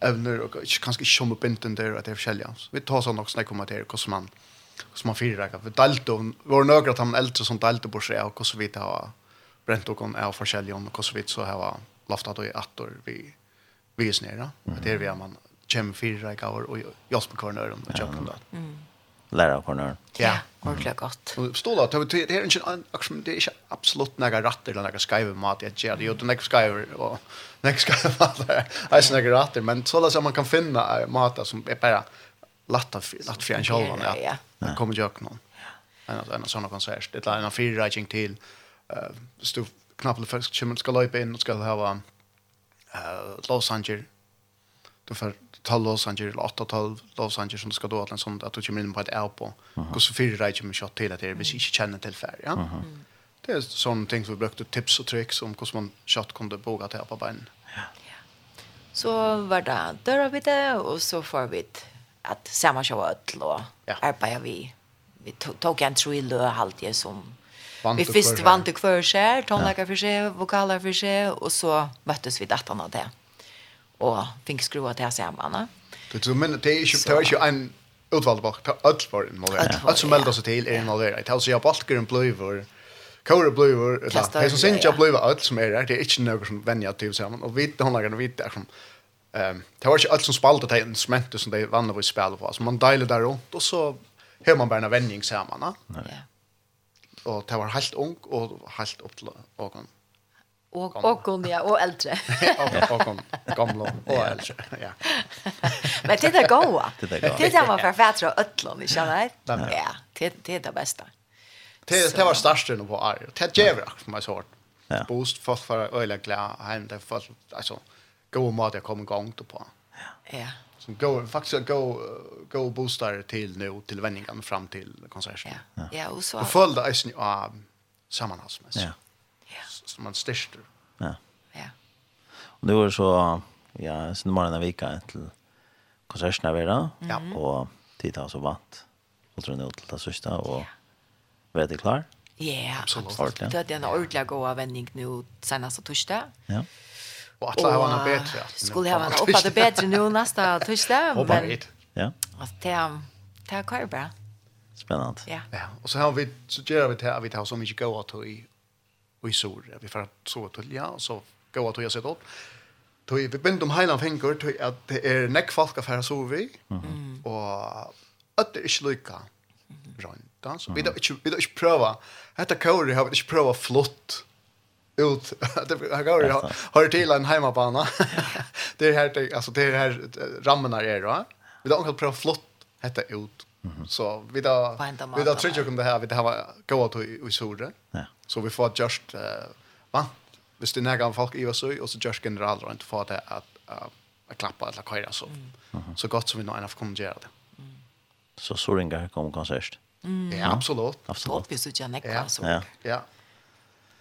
evner och kanske inte som uppinten där att det är skilja. Vi tar sån också när kommer till kosman. man som man firar kan för dalto var några att han äldre som dalto på sig och så vitt ha brent och kon är försälja om och så vitt så här laftat och attor vi vi är det är vi man kjem firar kan och jag spelar corner och köper det lära corner ja. Ordentligt gott står då det är inte action det är absolut några ratter eller några skiver mat jag ger det ju den skiver och nästa skiver alltså några ratter men så där som man kan finna mat som är bara latta latta för en själva ja. Det kommer jag någon. En en sån konsert. Det är en fyra till eh stå knappt först chimmen ska löpa in och ska ha eh Los Angeles. Då för tal Los Angeles eller 8 tal Los Angeles som ska då att en sån att du kommer in på ett app och går så fyra writing med shot till att det vi inte känner till färg. Ja. Det är sån ting som vi brukte tips och tricks om hur man shot kunde boga till på benen. Ja. Så var det dörrar vi det och så får vi att samma show att låta ja. arbeidde vi. Vi tog en tro i lø halvtid som vi først vant til hver skjer, tonlager for seg, vokaler for seg, og så møttes vi datterne av det. Og fikk skrua til sammen. Du men det er ikke, det er ikke en utvalgt bak, det er alt for involveret. Alt som melder seg til er involveret. Det er altså, jeg balker en bløyver, Kåre bløyver, det er som synes jeg bløyver alt som er her, det er ikke noe som venner til sammen. Og vi, håndlagerne, vi er som Ehm det var inte allt som spalt att en smänt som det vann över spel på. Så man delar där runt och så hör man bara en vändning så man. Ja. Och det var helt ung och helt upp till och och och ja och äldre. och och gamla och äldre. Ja. Men det där goa. Det där var för fett och öllon, inte sant? Ja, det det är det bästa. Det det var starkt nu på Arjo. Det ger jag mig så hårt. Boost för för öliga glädje hem det för alltså god mat jag kommer igång då på. Ja. ja. Som går faktiskt gå gå boostar till nu till vändningen fram till konserten. Ja. Ja, och så. Och följde isen av sammanhanget. Ja. Ja. Som man stärker. Ja. Ja. Och det var så ja, sen morgonen av veckan till konserten där då. Ja. Och titta så vant. Och tror nu till det sista och var det klar? Ja, absolut. Det är en ordentlig god vändning nu senast torsdag. Ja. Och att ha henne bättre. Skulle ha henne uppe det bättre nu nästa torsdag. Hoppa men... hit. Ja. Att det är det är kvar bra. Spännande. Ja. Ja, och så har vi så gör vi det här vi tar så mycket gå att i i sol. Vi får så till ja så gå att jag sett upp. Tog vi bent om heilan fengur tog at det er nekk folk affæra så vi, og at det er ikke lykka rønta, så vi da ikke prøva, dette kåret har vi ikke prøva flott, ut han går ju har till en hemmabana. det är här alltså det är här ramarna är då. Vi då kan provat flott heter ut. Så vi då vi då tror jag om det här vi det här var gå till i solre. Ja. Så vi får just uh, va hvis det nægger folk i oss, och så just generelt runt för det att uh, klappa eller köra så, så gott som vi nå enn kommer göra det. Så Soringa kommer konsert. Ja, absolut. Absolut. Godt hvis du ikke er nekva, så. Ja. ja.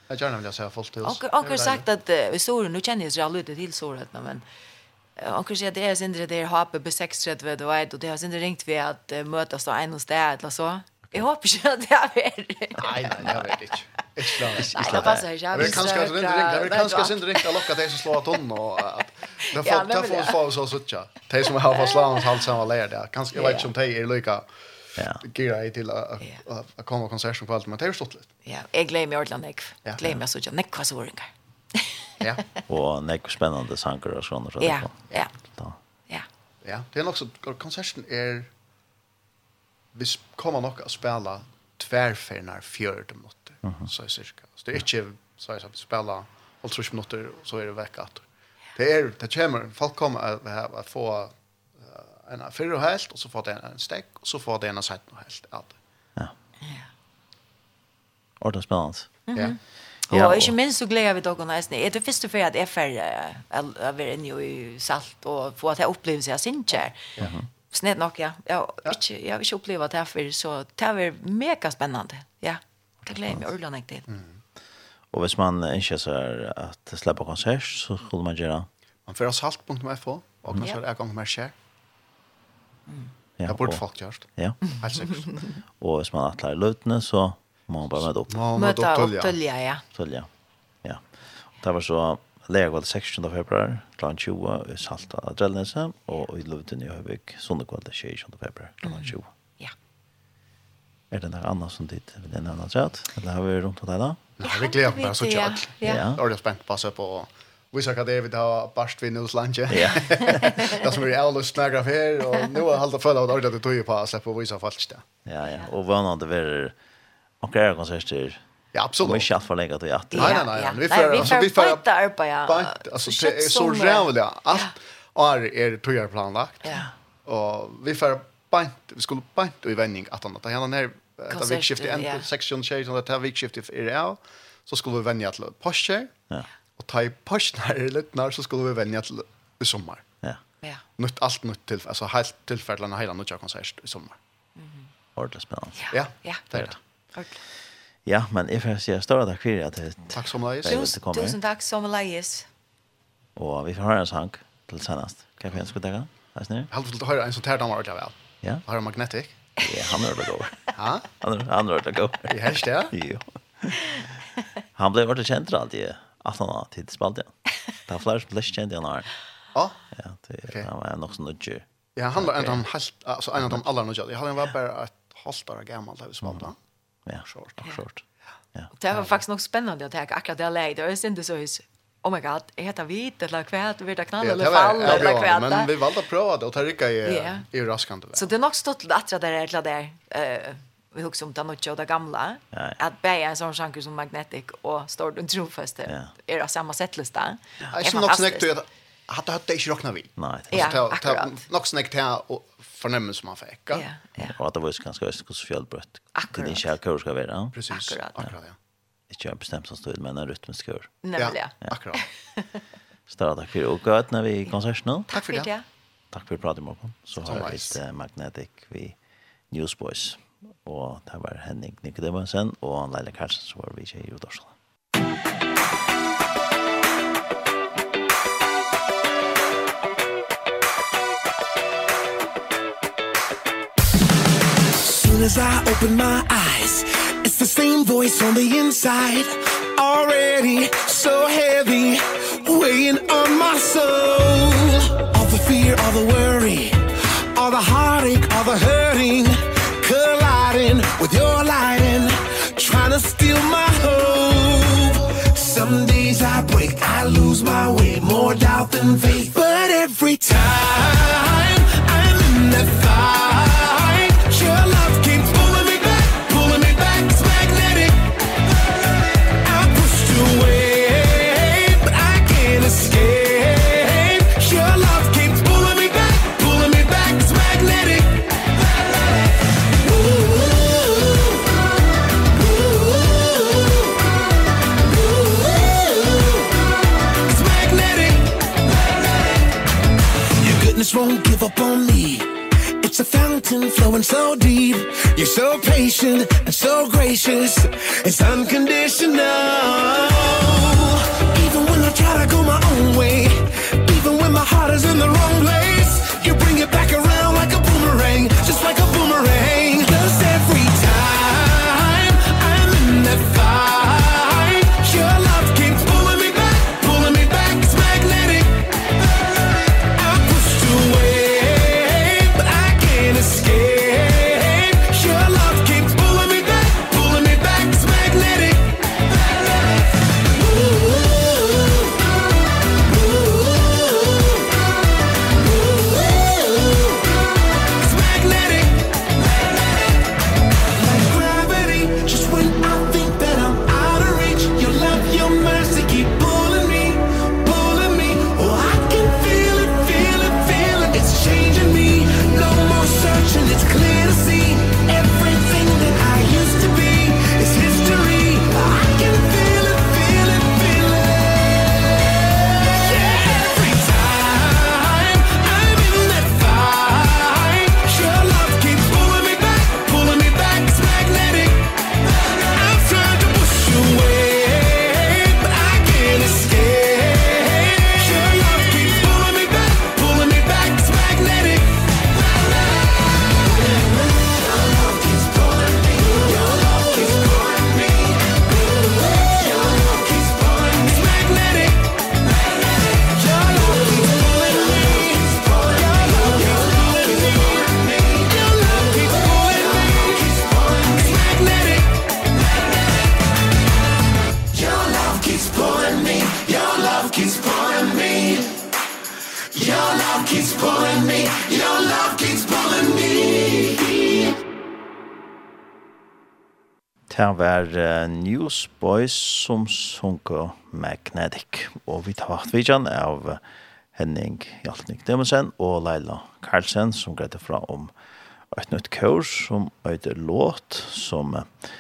Jag gärna vill jag säga fullt hus. Och och sagt att vi såg nu känner jag lite till så men Och kanske det är syndre det där hape på 6:30 då vet och det har syndre ringt vi att mötas då en och där eller så. Jag hoppas inte att det är Nej, nej, jag vet inte. Ikke bra. Nei, det passer ikke. Men kanskje det er ringt, men kanskje det er ringt å lokke de som slår tunnen, og at det får oss få oss så suttje. De som har fått hals halsen var leir, Kanske jeg vet som om de er. Ja gira i till att komma och konsert och allt men det är stått lite. Ja, jag glömmer i Orland jag. Glömmer så jag näck så ringar. Ja. Och näck spännande sanger och sånt och Ja. Ja. Ja. Ja, det är så, konserten är vi kommer nog att spela tvärfärnar fjärde minuter mm -hmm. så är cirka. Så det är inte så är det spela och så minuter så är det vecka att. Det är det kommer folk kommer att, att få en fyrre og helt, og så får det en, en stekk, og så får det en sett seiten helt. Alt. Ja. Ja. Ordentlig spennende. Ja. Og, og ikke minst så gleder vi dere nesten. Er det første for at jeg er ferdig å være inne i salt og få at jeg opplever seg sin kjær? Ja. Snett nok, ja. Jeg har ikke, jeg har ikke opplevd at jeg er så det er mega spennende. Ja, det gleder jeg meg ordentlig Och til. Mm. Og hvis man ikke ser at det slipper konsert, så skulle man gjøre det. Man får salt.fo, og kanskje er gang mer skjer. Mm. Ja, det borde folk gjort. Ja. Helt sikkert. og hvis man atlar løtene, så må man bare møte opp. Møte opp tølja, ja. Tølja, ja. Det var så lærkvall 16. februar, klant 20, i Salta av Drellnese, og i Løvden i Høyvik, sundekvall 16. februar, klant 20. Ja. Er det noe annet som ditt vil jeg nevne at? Eller har vi rundt om deg da? Nei, vi gleder meg så kjørt. Ja. Jeg er spent på å se på Vi sa att David har barst vid nu. Ja. Det som är alldeles snägra för här och nu har hållit följa av ordet att toja på så på vissa falskt. Ja ja, och vad någon det är och är konserter. Ja, absolut. Vi ska förlägga att jag. Nej nej nej, vi får alltså vi får att arbeta. Bant alltså det är så jävligt. Allt är är tojar planlagt. Ja. Och vi får bant vi skulle bant i vändning att annat. Han är Det vikskiftet, en section change, det vikskiftet är det så skulle vi vänja till Porsche. Ja. Och ta i passionar lite när så skulle vi vänja till i sommar. Ja. Ja. Nytt allt nytt till alltså helt tillfällen hela nya konsert i sommar. Mhm. Ordentligt spännande. Ja. Ja. Det är det. Ordentlig. Ja, men jeg får säga stora takk for at det. Tack så mycket. Tusen takk som mycket. Og vi får høre en sang til senest. Kan vi önska dig? Vet ni? Helt vill du höra en sån här damer jag väl. Ja. Har magnetic? Ja, han er det god. Ja. Han er han är det då. Ja, just det. Jo. Han ble ordentlig kjent alltid att han har tid spalt ja. Det har flash flash känd den här. Ja. Ja, det var nog så nudge. Ja, han var en av helt alltså en av de allra nudge. Jag hade var bara ett halvt år gammal där vi spalt va. Ja, short, short. Ja. Det var faktiskt nog spännande att jag akkurat det läget. Det är inte så hus. Oh my god, är det vit eller kvärt vi det knall eller fall eller kvärt. Men vi valde att prova det och ta rycka i i raskande. Så det är nog stått att det där eller där. Eh vi husker om det något det gamla. Ja. Att bäja en sån sjanker som Magnetic och står den Trofest ja. är av samma sättlista. Ja. Är som också snäckt att hade hade inte rocknat vid. Nej. Ja, akkurat. nog snäckt här och förnämmelse man fick. Ja, ja. Och att det var ganska öst hos fjällbrött. Akkurat. Det är inte helt ska vara. Precis. Akkurat, akkurat ja. Inte jag bestämt som stod men en rytmisk kurs. Nämligen. Ja, akkurat. Stora tack för och gott när vi konsert nu. Tack för det. Tack för pratet imorgon. Så har vi ett Magnetic vi Newsboys og det var Henning Nikodemonsen og Leila Karsen som var vi i Udorsland. Soon as I open my eyes It's the same voice on the inside. Already so heavy Weighing on my soul. All the fear, all the worry All the heartache, all the hurting. trying to steal my hope. Some days I break, I lose my way More doubt than faith. But every time I'm in the fight a fountain flowing so deep. You're so patient and so gracious. It's unconditional. Even when I try to go my own way Even when my heart is in the wrong place. Det var uh, Newsboys som sunker Magnetic. Og vi tar hatt vidjan av Henning Hjaltnik Demonsen og Leila Karlsen som greide fra om et nytt kurs som et låt som uh,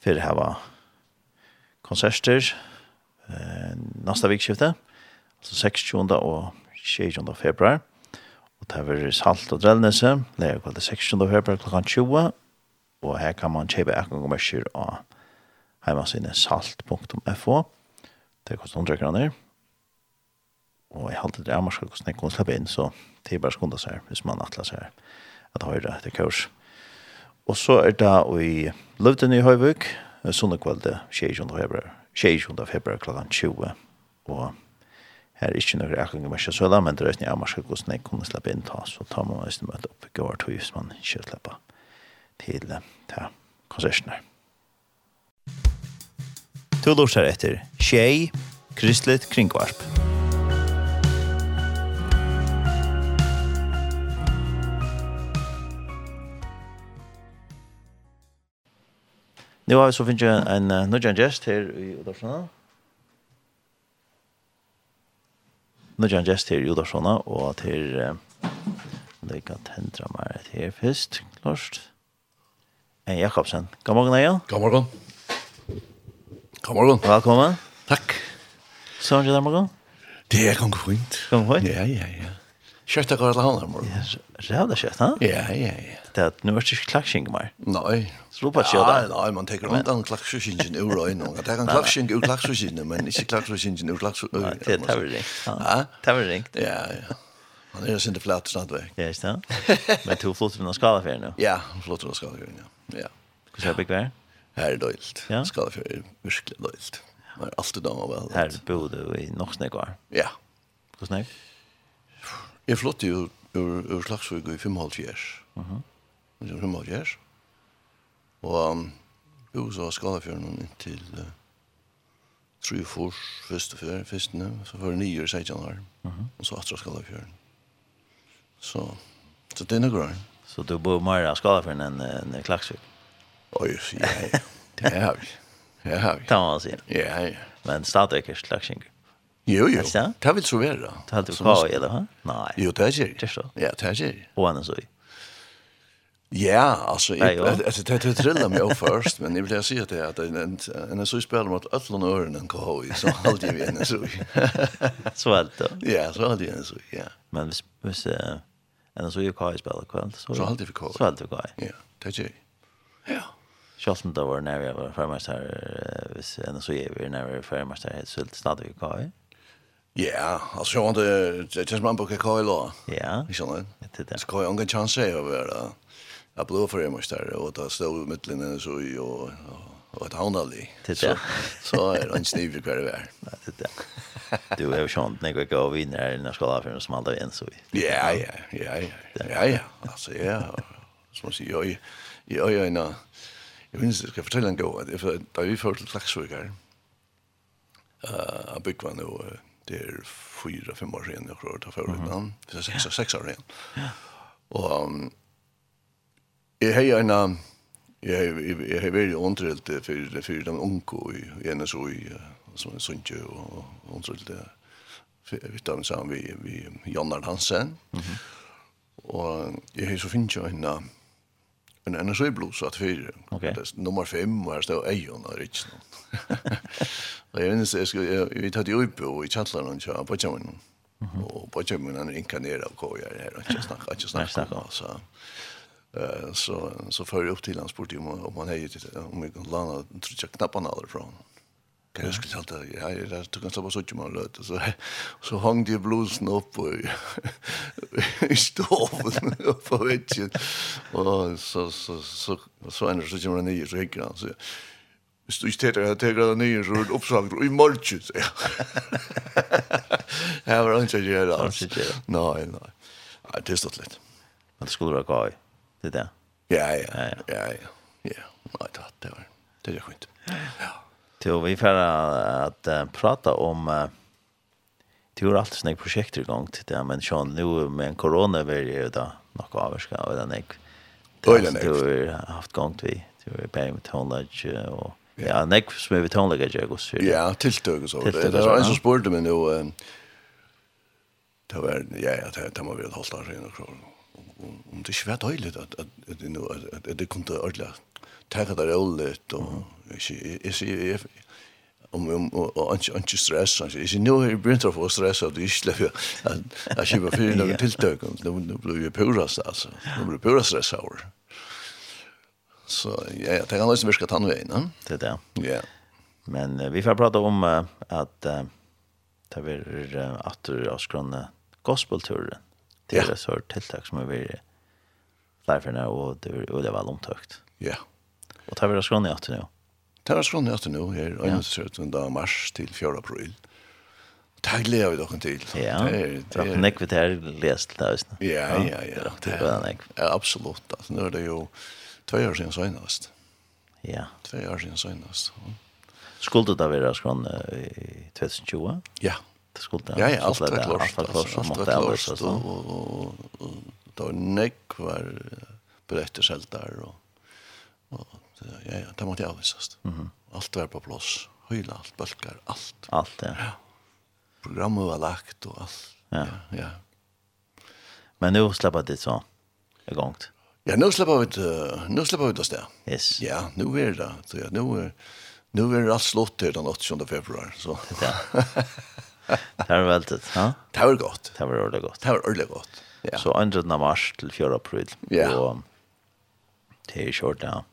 fyrir hava konserter uh, nasta vikskifte, altså 26. og 27. februar. Og det var salt og drellnese, det er kvalitet 26. februar klokkan 20, og her kan man kjøpe ekonommersker av heimasinne salt.fo. Det koster 100 kroner. Og jeg halte det er marskall hvordan jeg kunne slippe inn, så det er bare skundet seg hvis man atlas her at høyre etter kurs. Og så er det i Løvden i Høyvøk, sånne kvalde 22. februar, 22. februar klokken 20. Og her er ikke noe ekling i Mørkja Søla, men det er ikke noen ekling i Mørkja Søla, men det er ikke noen ekling i Mørkja Søla, men det er ikke noen ekling i Mørkja Søla, men det er ikke noen ekling i Mørkja Søla, til ta konsertene. Du lortar etter Tjei, Kristlet Kringvarp. Nu har vi så finnes jeg en uh, nødjan gest her i Udarsona. Nødjan gest her i Udarsona, og til uh, Lekka tendra meg her først, klart. Eie Jakobsen. God morgen, Eie. God morgen. God morgen. Velkommen. Takk. Så er det morgen? Det er gang fint. Gang fint? Ja, ja, ja. Kjøtt er godt til han her morgen. Ja, rævlig kjørt, ha? Ja, ja, ja. Det er at nå er det ikke klakksing mer. Nei. Slå på kjørt. Nei, nei, man tenker rundt an klakksingen ur øynene. Det er en klaksing ur klaksingen, men ikke klaksingen ur klaksingen. Nei, det er vel ringt. Ja, det er vel ringt. Ja, ja. Han er sin til flat snart vekk. Ja, ikke det? Men to flotter vi noen skala for nå. Ja, flotter vi noen skala for nå. Ja. Hva sier Big Bear? Her er døylt. Ja? Skadefjør er virkelig døylt. Det er alltid damer vel. Her bor du i nok snakk var? Ja. Hva snakk? Jeg flyttet jo ur, ur Slagsvig i 5,5 år. Uh -huh. 5,5 år. Og um, jo, så var Skadefjøren inntil uh, tre fors, første fjør, fyrstene, så var det nye år, 16 år, og så atra Skadefjøren. Så, så det er noe grønn. Så du bor mer av i Skalafjärn än, än Klaxvik? Oj, ja, ja. Det har vi. Det har vi. Det har man säga. Ja, ja. Men stadigt ikke Klaxvik. Jo, jo. Det vill så vara. Det hade du kvar, eller hva? Nei. Jo, det är det. Det så. Ja, det er det. Och annars så. Ja, alltså alltså det det trillar mig upp först, men det vill jag säga att det att en en så spelar mot Ötlon och Örnen KHI, så håller vi en så. Så er det da? Ja, så håller vi en så. Ja. Men hvis, vis Eller så gick jag spiller kveld. Så så alltid vi jag. Så alltid vi jag. Ja, det är Ja. Schalt det var når vi var främmast här hvis eller så är vi når vi främmast här helt sult snart vi kvar. Ja, alltså jag inte det känns man på kvar Ja. Vi sån det. Det ska ju ingen chans att vara. Jag blev för mig där och då stod mittlinjen så ju och och ett det. Så så är det en sniv kvar det är. Det er det du er jo sånn, når jeg går inn her, når jeg skal skolan för en smalta en så. Ja, ja, ja, ja. Ja, ja. Alltså ja. Så måste jag ju jag ju en jag minns jag ska fortälla en gång att för där vi först laxsugare. Eh, jag var nu det är fyra fem år sedan jag tror det förut men det är sex sex år sedan. Ja. um, jag har en jag har jag har varit ontrelt för för de onko i en så i som en sunt ju och hon vi tar sammen vi vi Jannar Hansen. Mhm. Mm och jag har så finns ju en en energiblus att fyra. Okay. Det nummer 5 og her står Ejon och Rich. Och jag minns jag skulle vi tatt ju uppe och i chatlaren och så på jammen. Och på jammen han inkarnerar och går här ikke jag snackar och jag snackar så så så för upp till hans spurte om om han hejer om jeg kan landa trycka knapparna därifrån. Mm. Kan jag skulle säga ja, det tog ganska bara så mycket man löt så så hang det blusen upp och i stoven på väggen. Och så så så så en så kommer ner så gick han så Hvis du ikke teter, jeg teter det nye, så er det oppsagt, og i morgen, sier jeg. Jeg var ikke gjør det, altså. Nei, nei. Nei, det er stått litt. Men det skulle være gøy, det er det? Ja, ja, ja, ja. Ja, nei, det var det. Det er det skjønt. Ja, ja. Till vi får att uh, prata om uh, Det var alltid sånne projekt i gang til det, men Sean, nu med en corona är det då något nok avvarska av den är Det var du har haft gång till, du var bare med tonelage och ja, nek som er vi tonelage jeg også. Ja, tiltøk og så. Det var en som spurte meg nå, det var, ja, ja, det må vi ha holdt av seg og om det ikke var døylig at det kom til ordentlig tenke det roligt jeg sier, jeg om om och inte inte stress så är nu här brintar för stress att det släpper att att köpa för några tilltag nu nu blir ju purast alltså nu blir purast stress hour så ja jag tänker alltså vi ska ta nu in det där ja men vi får prata om att ta vi att avskrona gospelturen till det så tilltag som vi lärarna och det var omtökt ja yeah. Og det var skrønne i 18 nå? Det var skrånne i 18 nå, her 17. mars til 4. april. Det gleder vi dere til. Ja, det er, det er... nekk vi til lest til det. Ja, ja, ja. Det er, nekk. ja, absolutt. Altså, nå er det jo tvei år siden søgnast. Ja. Tvei år siden søgnast. Skulle det da være skrønne i 2020? Ja. Det skulle det. Ja, ja, alt var klart. Alt var klart. Alt var klart. Og, og, og, og det var nekk var bretterselt der, og, og ja, ja, det måtte jeg avvisast. Mm -hmm. Alt var på plås. Høyla, alt, bølgar, alt. Alt, ja. ja. Programmet var lagt og alt. Ja. ja, ja. Men nu släpper det så igångt. Ja, nu släpper vi uh, nu släpper vi det där. Yes. Ja, nu är det så ja, nu är nu är det allt slått till den 8 februari så. Ja. det er veldig. ja. Det var gott. Det var ordentligt gott. Det var ordentligt gott. Ja. Så 2 mars till 4 april. Ja. Og, det er kjort. Ja.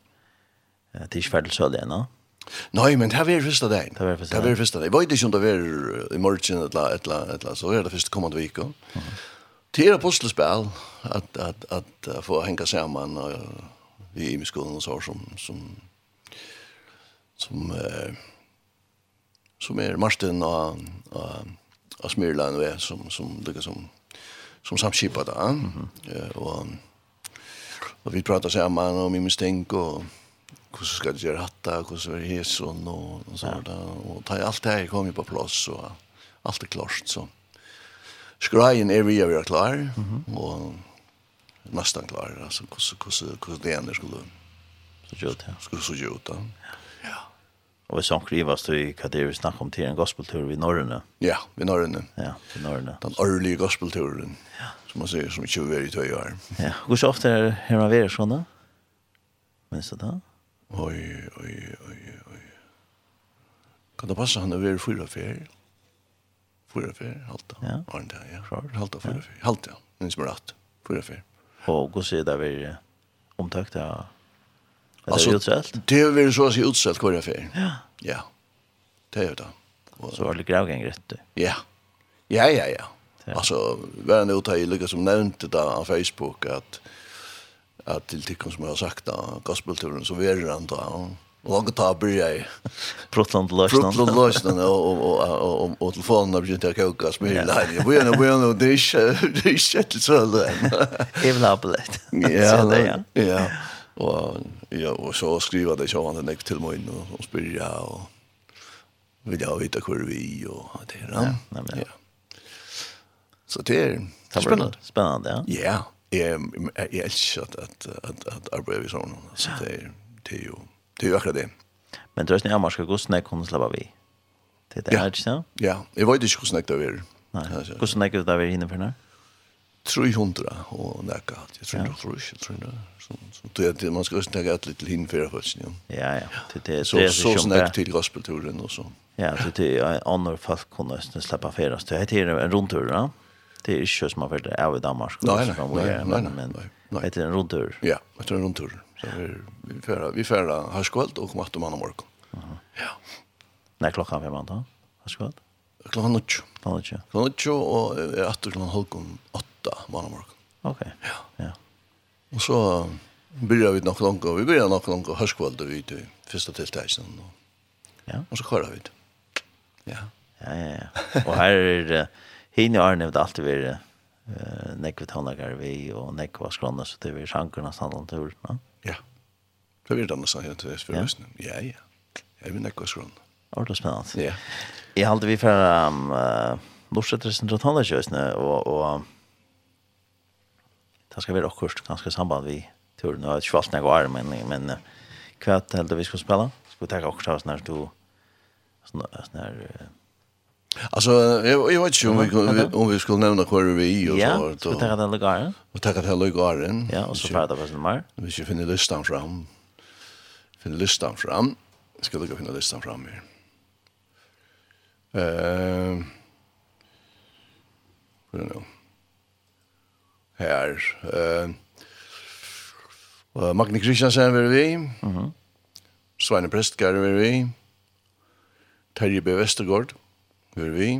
Det er ikke ferdig det, ennå. Nej, men det här var första dagen. Det var första dagen. Jag vet inte om det var i morgon eller eller eller så är det första kommande vecka. Mm. Det är apostelspel att att att få hänga samman och vi i skolan och så som som som eh, som är Martin och och och Smyrland och som som det som som samskipar där. Mm -hmm. och och vi pratar samman om min misstänk och hur ska det göra detta hur ska det göra så och så där och ta allt det här kommer på plats och allt är klart så skrejen är vi är klar mm -hmm. och nästan klar alltså hur hur hur det ändå skulle så gjort ja skulle så gjort ja ja Och vi som skrivas då i vad det vi snackar om till en gospeltur vid Norröna. Ja, vid Norröna. Ja, vid Norröna. Den årliga gospelturen. Ja. Som man säger, som inte är i två år. Ja, hur så ofta är det här man vid sådana? Minns du det? Oj, oj, oj, oj. Kan det passa han över fyra fär? Fyra fär, halta. Ja. Arnda, ja. Klart. Halta, fyra fär. Halta, ja. Nu som rätt. Fyra fär. Och gå se där vi omtökt, ja. Alltså, det är. Det är väl så att det är utsätt kvar. Ja. Ja. Det är det. Och, så var det gravgäng rätt. Ja. Ja, ja, ja. Alltså, världen är ute i lyckas som nämnde där på Facebook att at til tikkun som jeg har sagt da, gospelturen, så verer han da, og langt ta byrja i Protland Løsland Protland Løsland og, og, og, og, og telefonen har begynt å kjøka smyr i leir vi er vi er no, det er ikke det er ikke til søle jeg vil ha billett ja, ja, ja og, ja, og så skriva det så han den til morgen og, og spyrja og vil jeg vite hvor vi og det er ja, ja. så det er spennende spennende, ja. Ja jeg, jeg elsker at, at, at, at arbeidet vi sånn. Så det er, det er jo, det er jo akkurat det. Men tror du ikke Amarska, hvordan er kunne slappe vi? Det er det ikke, sant? Ja, jeg vet ikke hvordan det er. Nei, hvordan er det er innenfor nå? 300 og nekka. Jeg tror det, tror ikke, tror det. Så det er, man skal også tenke et litt til for først, ja. Ja, ja. Det, det, så, så snakker til gospelturen og så. Ja, så det er andre folk kunne slappe av ferast. Det heter en rundtur, ja det är inte som har varit av i Danmark. Nej, nej, nej, nej, Men det är en rundtur. Ja, det är en rundtur. Så vi vi färra, vi färra härskvällt och kommer att manna morgon. Ja. När klockan fem antar? Härskvällt? Klockan nutjo. Klockan nutjo. Klockan nutjo och är att klockan halvkon 8 manna morgon. Okej. Ja. ja. Och så börjar vi nog långt och vi börjar nog långt och härskvällt och vi till första tilltägelsen. Ja. Och så kör vi. Ja. Ja, ja, ja. Och här är det Hine har nevnt alltid vært uh, nekve tånakar vi og nekve skrona, så det er sjankerna standan tur, ja Ja, det er denne sangen til Esfjørløsning. Ja, ja. Jeg vil nekve skrona. Ordentlig spennende. Ja. Jeg halte vi for um, uh, Norsetressen til tånakjøsene, og, og det skal være akkurat ganske samband vi tur. Nå har jeg ikke valgt nek var, men, men hva er det vi skal spille? Skal vi takke akkurat sånn her du, sånn her, uh, Alltså jag jag vet ju om vi om vi skulle nämna kvar vi och så vart och ta den lugaren. Och ta det här lugaren. Ja, och så pratar vi sen mer. Vi ska finna listan fram. Finna listan fram. Jag ska lägga finna listan fram här. Eh. Vad nu? Här eh uh, Magne Kristiansen vill vi. Mhm. Sveine Prestgar vill vi. Terje B. Westergaard. Vær vi.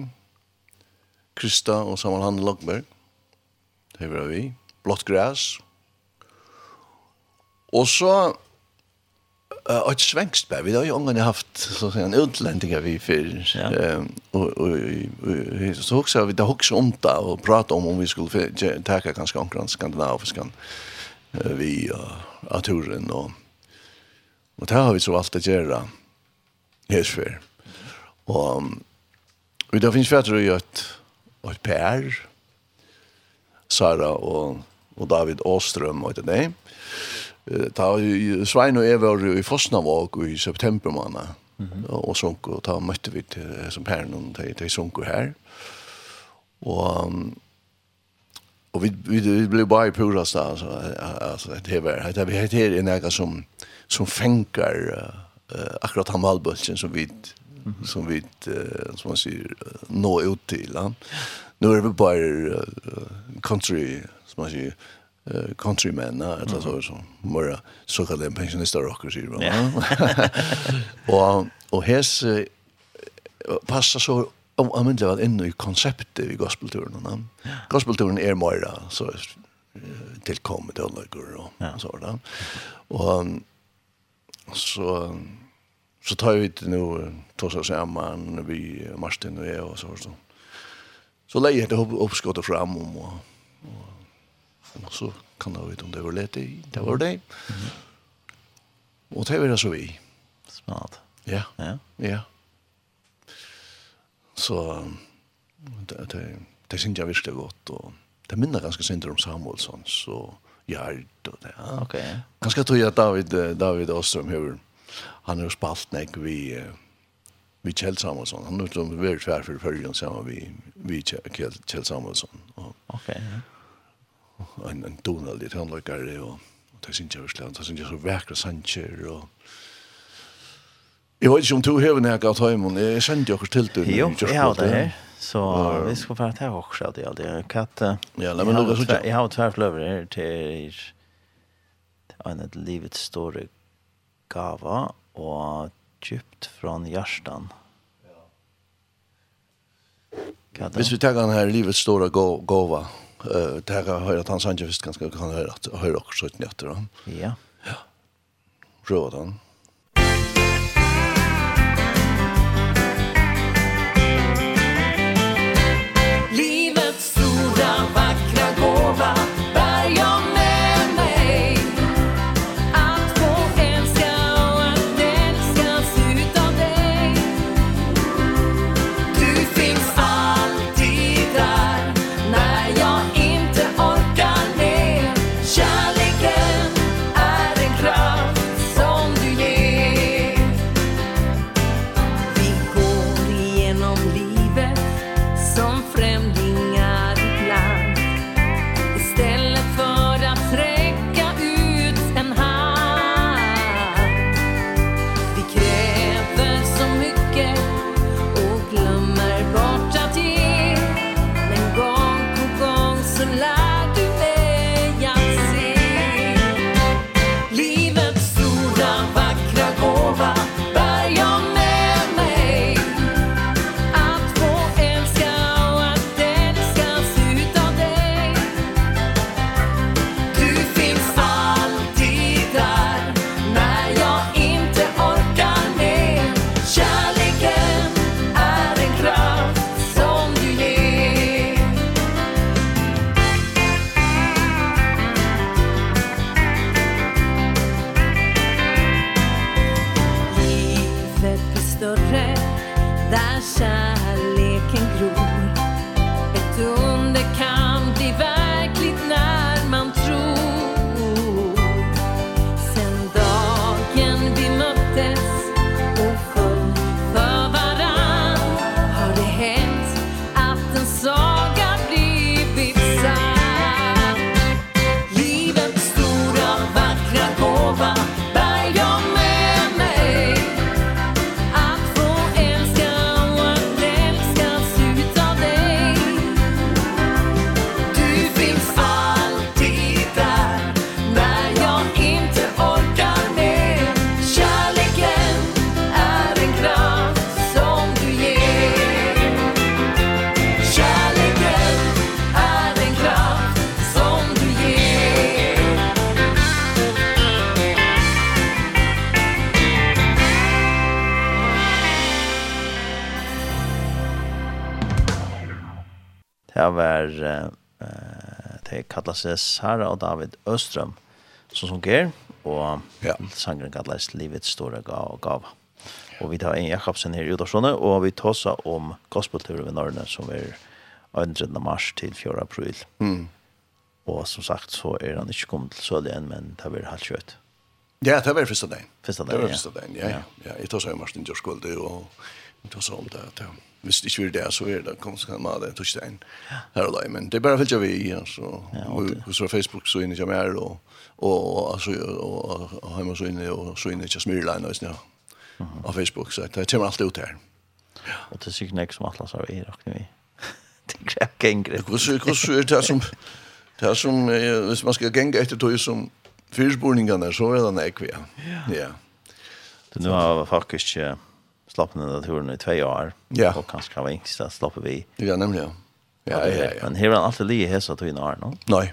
Krista og Samuel Hanne Lockberg. Det var vi. Blått græs. Og så uh, et svengst bær. Vi har jo ångene haft så å si, en utlendinger vi för Ja. Um, og, og, og, så også vi da också om det og prata om om vi skulle teka kanskje omkring skandinaviskan uh, vi uh, av turen. Og, og det har vi så allt å gjøre. Helt før. Og Og da finnes fætter i et, et Per, Sara og, og David Åstrøm og et Eh, Ta, Svein og Eva var i Fosnavåg i september måned. Mm -hmm. Og sunk, og ta møtte vi til, som Per noen, de, de sunk her. Og, og vi, vi, vi ble bare i purast da, altså, altså, det var, det var, det var, några som som var, det var, det var, det mm -hmm. som vi uh, som man säger uh, nå ut till. Ja. Nu är det bara uh, country som man säger uh, countrymen countrymän eller så så mera så kallade pensionister rockare säger man. och och hes uh, passar så om om det var in i konceptet i gospelturen. Ja. Gospelturen är mera så tillkommet och några och Ja. så där Och så Så tar vi det nu tosa samman vi Martin och jag och så så. Så lägger det upp uppskottet fram om och, och, och så kan det vara om det var lite i, det var det. Och det var det så vi. Smart. Ja. Ja. Ja. Så det det det syns jag visst det gott och det minner ganska synd om Samuelsson så ja då det. Okej. Okay. Ganska tror jag David David Åström hur han har spalt nek vi vi Kjell Samuelsson. Han har utom vi tvär för förrjön samman vi, vi Kjell Kjell Samuelsson. Okej, ja. En, en Donald i tandlökare och, och det syns jag verkligen. Det syns jag så väkra sancher och jeg vet ikke om to du når jeg gav tajmon. Jag kände ju också til det. Jo, jeg har det her. Så vi skal få ta också det alltid. Katt. Ja, la meg några så Jeg har tvær tvärflöver her til en ett livets story gava og djupt från hjärtan. Ja. Hvis vi tar den här livets stora gåva, uh, det här høyre at han andra visst ganske kan höra att höra också ett nötter. Ja. Ja. Rådan. seg Sara og David Østrøm som sunger, og ja. sangren kalles Livets store gav og gav. Og vi tar en Jakobsen her i Udarsone, og vi tar seg om gospelturen ved Norrne som er 2. mars til 4. april. Mm. Og som sagt så er han ikke kommet til Sølje enn, men det blir halvt kjøtt. Ja, det var første dagen. Første dagen, ja. Det var første dagen, ja. ja. ja. Jeg tar seg om Martin Djurskvold, og jeg tar seg om det, ja hvis det ikke vil det, så er det kom så kan man det touch her og då men det er bara följer vi i, altså. ja og så på så Facebook så inne jag mer och og, og, og, hemma så inne och så inne jag smyr line nu. På Facebook så det kommer alltid ut här. Og det er sikkert nästa som Atlas har i rakt vi. Det kräcker ingre. Hur Hvordan er det som det som hvis man skal gänga etter tog som fyrspurningene, så er det en ekvia. Ja. Det nu har faktiskt slapp den där turen i två år. Ja. Og kanskje kan vi inte så slapp vi. Ja, nemlig, Ja, ja, ja. ja. Men her er han alltid lige här så att vi no? Nei.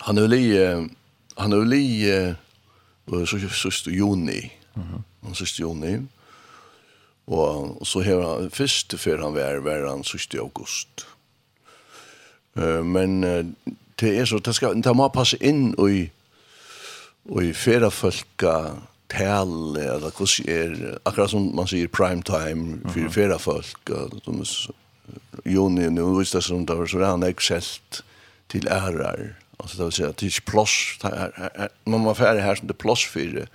Han är lige han är lige så så så så juni. Mhm. Och så juni. Og och så här han först för han var var han så august. Eh men det er så det skal, det må passe inn och i och i fera folka tal eller hur är akkurat som man säger prime time för flera folk som juni nu visst det som där så där han excellt till ärar alltså det vill säga till plus man var färdig här som det plus för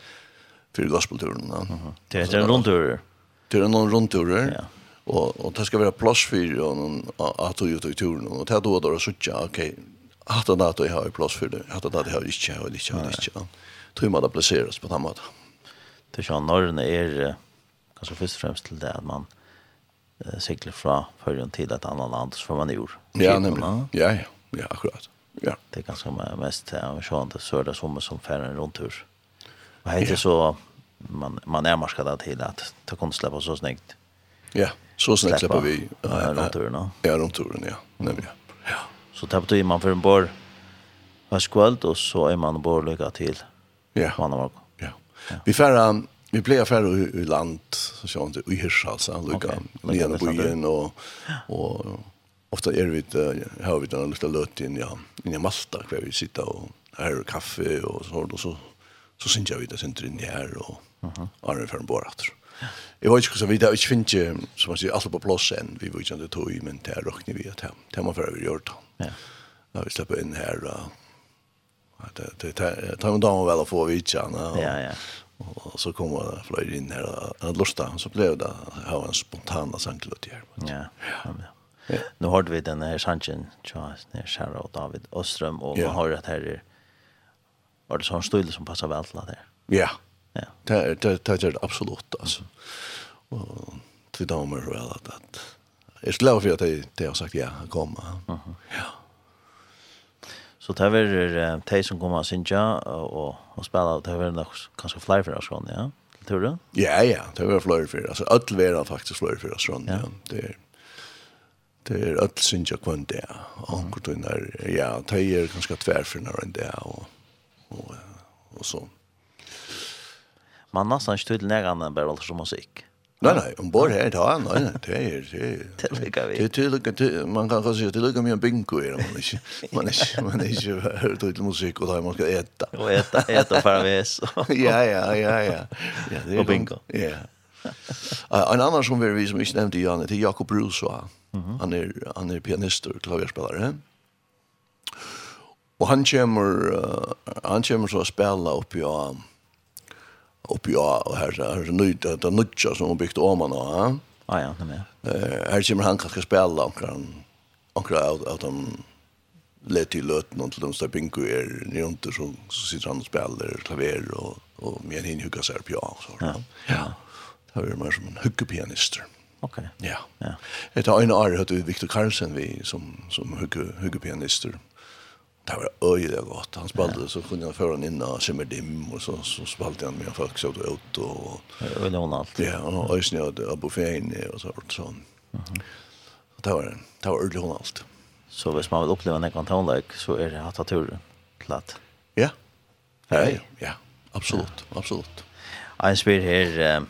för gospelturen då. Det är en rundtur. Det är en rundtur. Ja. Och och det ska vara plus för och någon att ut i turen och det då då så tjocka okej att det där då har plass for det att det jeg har ikke, inte har inte har inte. Tror man att plasseres på den måten det er sånn, är er kanskje først og fremst til det at man eh, sikler fra førjen til et annet land, så får man jord. Ja, nemlig. Ja, ja, ja, akkurat. Ja. Det er ganske mest til å att det sørre som som færre en rundtur. Og heter ja. så, man, man er maskad det til at det kan slippe så snyggt. Ja, så snyggt slipper vi. Ja, rundturen, ja. Ja, rundturen, ja, nemlig. Ja. Så det på man för en bor hver och så är man bor lycka till. Ja. Vann har. Vi färra vi blev färra i, i land så så inte i Hirschhalsa lucka okay. nere på ön och och ofta är vi har vi den lilla lötten ja in i Malta kvar vi sitter och här kaffe och så och så så syns jag vi det sent in här och är för en bord efter. Jag vet inte så vidare, jag finns inte som man säger alltså på plats än vi vill inte ta i men där räknar vi att hem. Det man för vi gjort. Ja. Ja, vi släpper in här och Det tar en dag väl att få vitsa. Ja, ja. Och så kommer Flöjd in här och lusta. Så blev det ha en spontan sanklut här. Ja, ja. Nu hörde vi den här sanchen, Charles, när Shara och David Öström och man hör att här är var det sån stil som passar väl till det. Ja. Ja. Det det det är absolut alltså. Och till damer väl att att Jag är glad för att jag har sagt ja, komma. Ja. Så det var uh, de som kommer av Sintja og, og spela, det var nok kanskje flere for oss, ja? Tror du? Ja, ja, det var flere for oss. Ødel var faktisk flere for oss, ja. Det er det er öll synja kvann det og onkur tog ja, det er ganska tvär för när det og, og, og så Man nästan stöd lägger annan bara som musik. Nej nej, om bord här då, nej nej, det är det. Det lukar vi. Det lukar det man kan kanske det lukar mer bingo är man inte. Man är man är ju hört ut musik och där man ska äta. Och äta äta för vi så. Ja ja ja ja. Ja, det är bingo. Ja. En annan som vi som inte nämnde Janne, det är Jakob Rusa. Han är han är pianist och klavierspelare. Och han kommer han kommer så att spela uppe i uppe ja och här så här så nytt att det nutcha som har byggt om man då. Ja ja, nej. Eh här kommer han kanske spela och kan och av av dem lätt i löten och till de står bingo är ni inte så så sitter han och spelar klaver och och med en hugga så här piano så. Ja. Ja. Det är mer som en huggpianist. Okej. Ja. Ja. Det är en år hade Victor Carlsen vi som som hugge huggepianister det var öjligt gott. Han spelade ja. så kunde jag föra in och Simmer dim och så, så spelade han med folk så ut och... Och lån allt. Ja, och öjsnö och buffén och så. så. Mm -hmm. Det var, det var öjligt hon allt. Så hvis man vill uppleva en kontonlägg så är det att ta turen till att... Ja. Ja, ja, absolut, ja. absolut. Jag spyr här...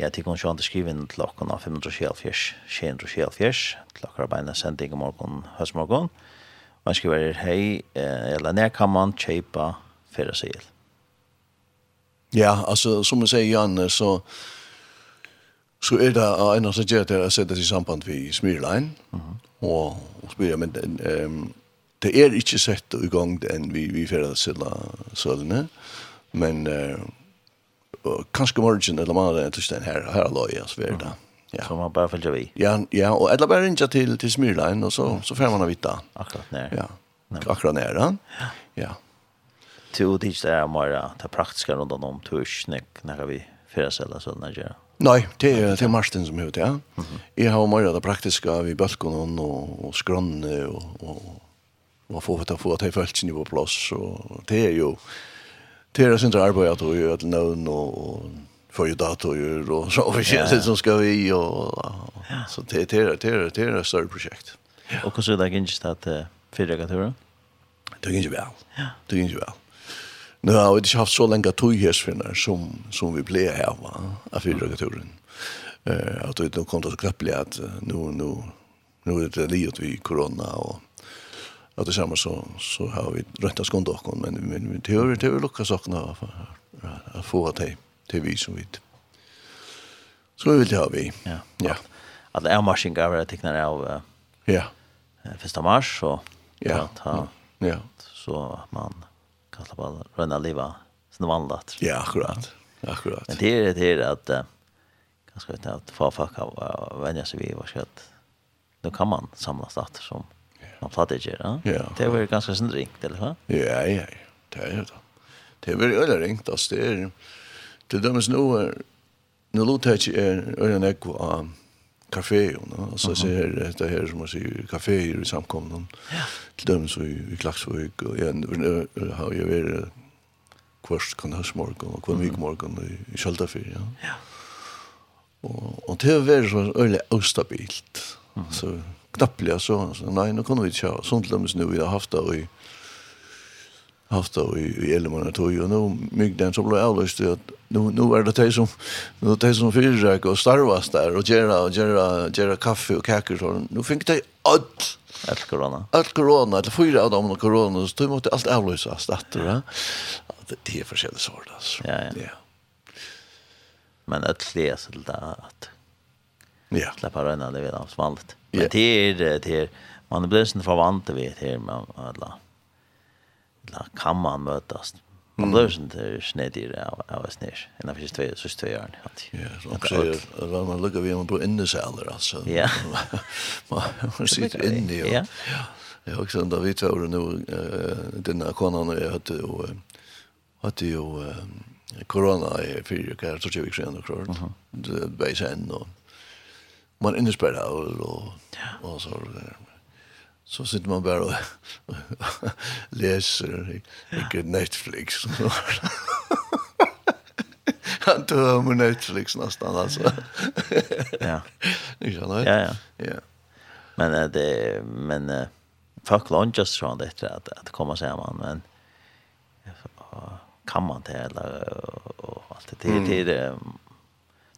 Ja, det kan sjón skriva inn til 500 sjálfjørs, 600 sjálfjørs, til okkar beina sending i morgun, høstmorgun man ska vara hej eller när kan man kjøpe för. Ja, alltså som jag säger Janne, så så är det en av sättet att sätta sig i samband vid Smyrline. Mm -hmm. Och, och spyr men ehm det är inte sett igång den vi vi för att sälja. Men eh, kanske morgon eller det eller tisdag här här låg jag så det. Mm -hmm Ja. Så man bara följer vi. Ja, ja, och eller bara ringa till till Smyrline och så så får man vita. Akkurat när. Ja. Nej. Akkurat när då. Ja. ja. Till det där mera det praktiska runt om tuschnick när vi färdas eller så när jag. Nej, det är det är Martin som huvud, ja. Mm -hmm. Jag har mera det praktiska vi balkon och och skrönne och och och få ta få ta fältsin på plats och det är ju det är sånt arbete att göra till någon och för datorer och så och shit som ska vi och så det det det det är ett stort projekt. Och hur så där gick det att fyra gatorer? Det gick ju väl. Ja. Det gick ju väl. Nu har vi inte haft så länge tog som, som vi blev här va? av fyra gatoren. Eh, att det kom det så knappt att nu, nu, nu är det livet vi corona och att det samme så, så har vi röntat skånd men, men det er vi lyckats sakna att få att det det er vi som vet. Så vi vil ha vi. Ja. ja. At det er marsing av det tekner av ja. 1. mars, og ja. Ta, ja. så man kan slappe av rønne livet som vanligt. Ja, akkurat. Akkurat. Men det är det är att ganska vet att få folk av vänja sig vid vad skött. Då kan man samlas där som man fattar det, ja. Det var ganska synd eller va? Ja, ja. Det är det. Det är väl öle ringt alltså det är Til dømes nå er, nå lot jeg ikke er øyne ekko av kafé, no? altså jeg ser dette her som man sier, kaféer i samkomne, ja. til dømes i, i Klaksvøk, og jeg har jo vært kvart kan høstmorgen og kvart vikmorgen i, i Kjøltafyr, ja. ja. Og, og det har vært så øyelig avstabilt, mm -hmm. så knappelig så, så nei, nå kan vi ikke ha sånn til dømes nå, vi har haft det i haft det i Elmona tog och nu mygden så blev avløst at nu nu er det de som nu det som fyrrek og starvas där och gera og gera gera kaffe og kakor så nu fick det alt. allt corona Alt corona eller fyra av dem og corona så tog måste allt avlösas det, va det är forskjellig sort altså. ja ja. Men att läsa det att ja. släppa röna det vid avsvallet men det är det är man blir sen förvant vid det här med alla eller kan man mötas? Man blir sånt där snedare av av oss ner. En av just två så två år. Ja, så också vad man lukar vi på innesäller, alltså. Ja. Man sitter inne ju. Ja. Ja, också sen där vi två nu eh den där konan jag hade ju hade ju corona i fyra kvar så tjugo sen och klart. Det var sen och man innespärrad och och så där så sitter man bara och läser ikke Netflix. Han tog med Netflix nästan alltså. ja. Ni känner Ja, ja. Ja. Men det men folk lunches från det att att komma samman man men kan man det eller och allt det det det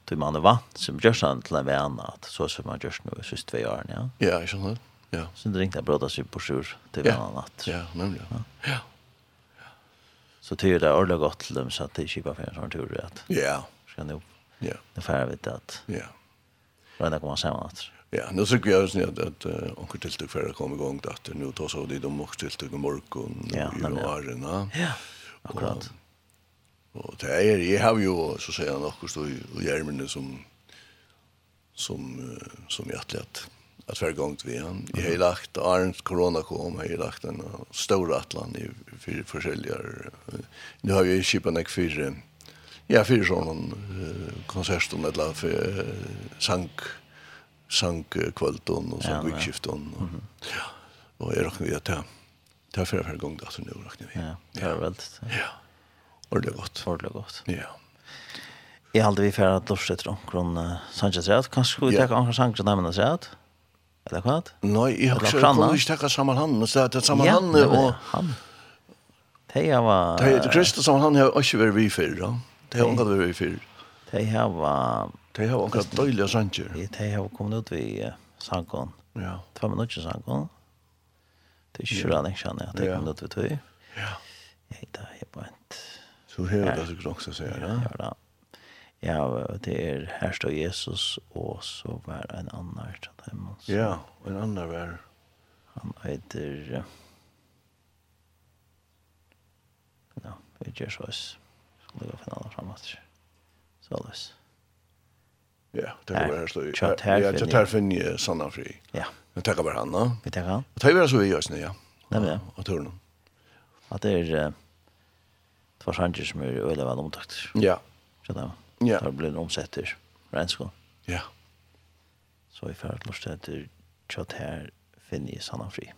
du man det va som görs han till en vän att så som man görs nu sist vi år ja. Ja, jag känner. Ja. Sen ringt jag bråda sig på sjur till en annan natt. Ja, nämligen. Ja. ja. Så det är det ordla gott till dem så att det kipar för en sån tur att. Ja. Ska nu. Ja. Det får vi det att. Ja. Vad det kommer sen att. Ja, nu så gör oss att att onkel till dig för att komma igång att nu tar så det de också till dig morgon i åren. Ja. Ja, Akkurat. Och det är jag har ju så säger han något så i Jermen som som som jag att att vara gångt vi han i hela lagt Arns corona kom har lagt en stor atlan i för försäljare nu har vi skipan ek för ja för sån konsert om eller för sank sank kvälton och sank utskifton ja och är räknar vi att det det för för gång att nu räknar vi ja. det er väl ja. Och det är gott. Och gott. Ja. Jeg halte vi fyrir at lortet til omkron Sanchez-Reat. Kanskje vi tek omkron Sanchez-Rat? Eller hva? Nei, jeg har ikke kunnet ikke takke sammen han, men det er sammen han og... Han. Det var... Det er Kristus sammen han har ikke vært vi før, da. Det har omgått vært vi før. Det har... Det har omgått døylige sanger. Det har kommet ut vi sangen. Ja. Det var minutter sangen. Det er ikke rannig, kjenner jeg, at det kom ut vi tøy. Ja. Jeg heter Hebant. Så her er det også, sier jeg, ja? Ja, ja. Ja, det er her står Jesus, og så var en annan til dem. Ja, og en annen var... Han heter... Ja, vi gjør så oss. Skal ligge finalen fremast. Så løs. Ja, det var her står... Kjatt her finner jeg. Her finner jeg Sanna Fri. Ja. Vi takker bare han da. Vi takker han. Og tar vi så vi gjør sånn, ja. Nei, men ja. Og turen. At det er... Det var sanger som er øyelig vel omtakt. Ja. Kjatt her. Ja. Det blir til regnskål. Ja. Så i ferd lort etter tjatt her finner jeg sannan fri.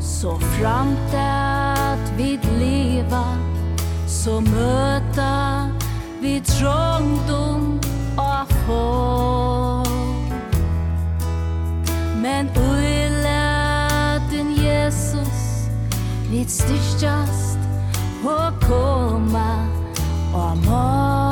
Så framt där så møta vi trångdom og få Men ui latin Jesus vi styrstjast og koma og mål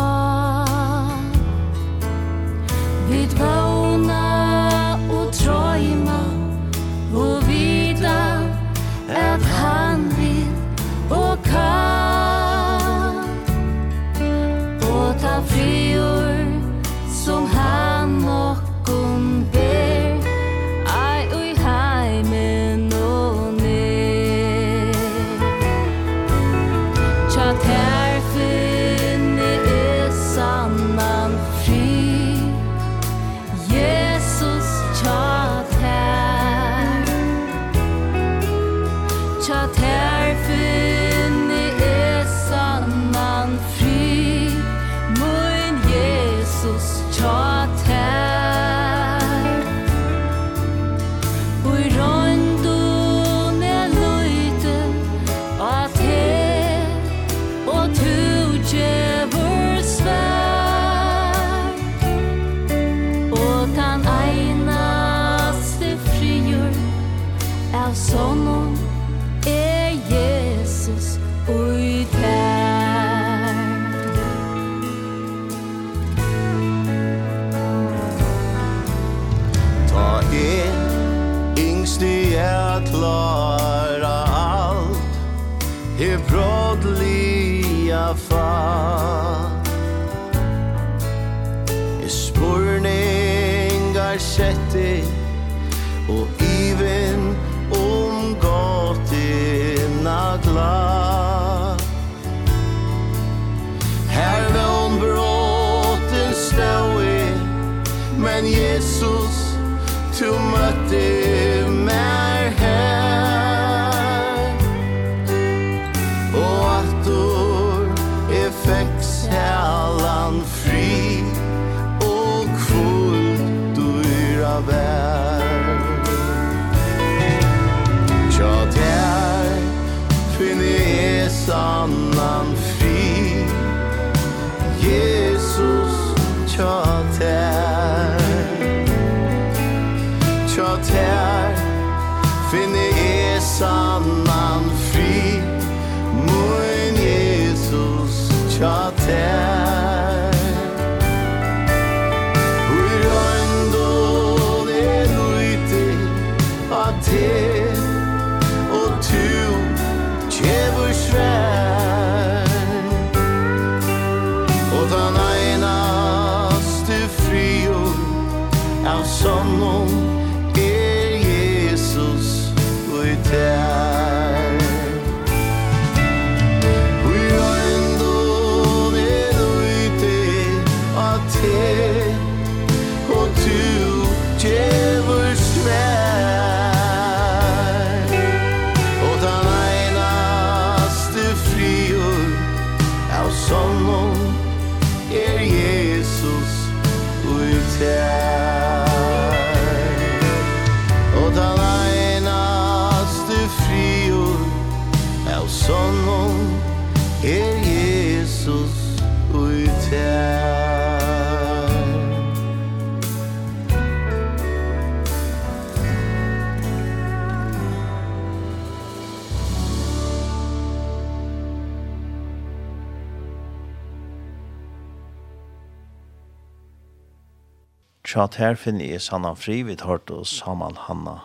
tjat her finner jeg Sanna Fri, vi tar til Samal Hanna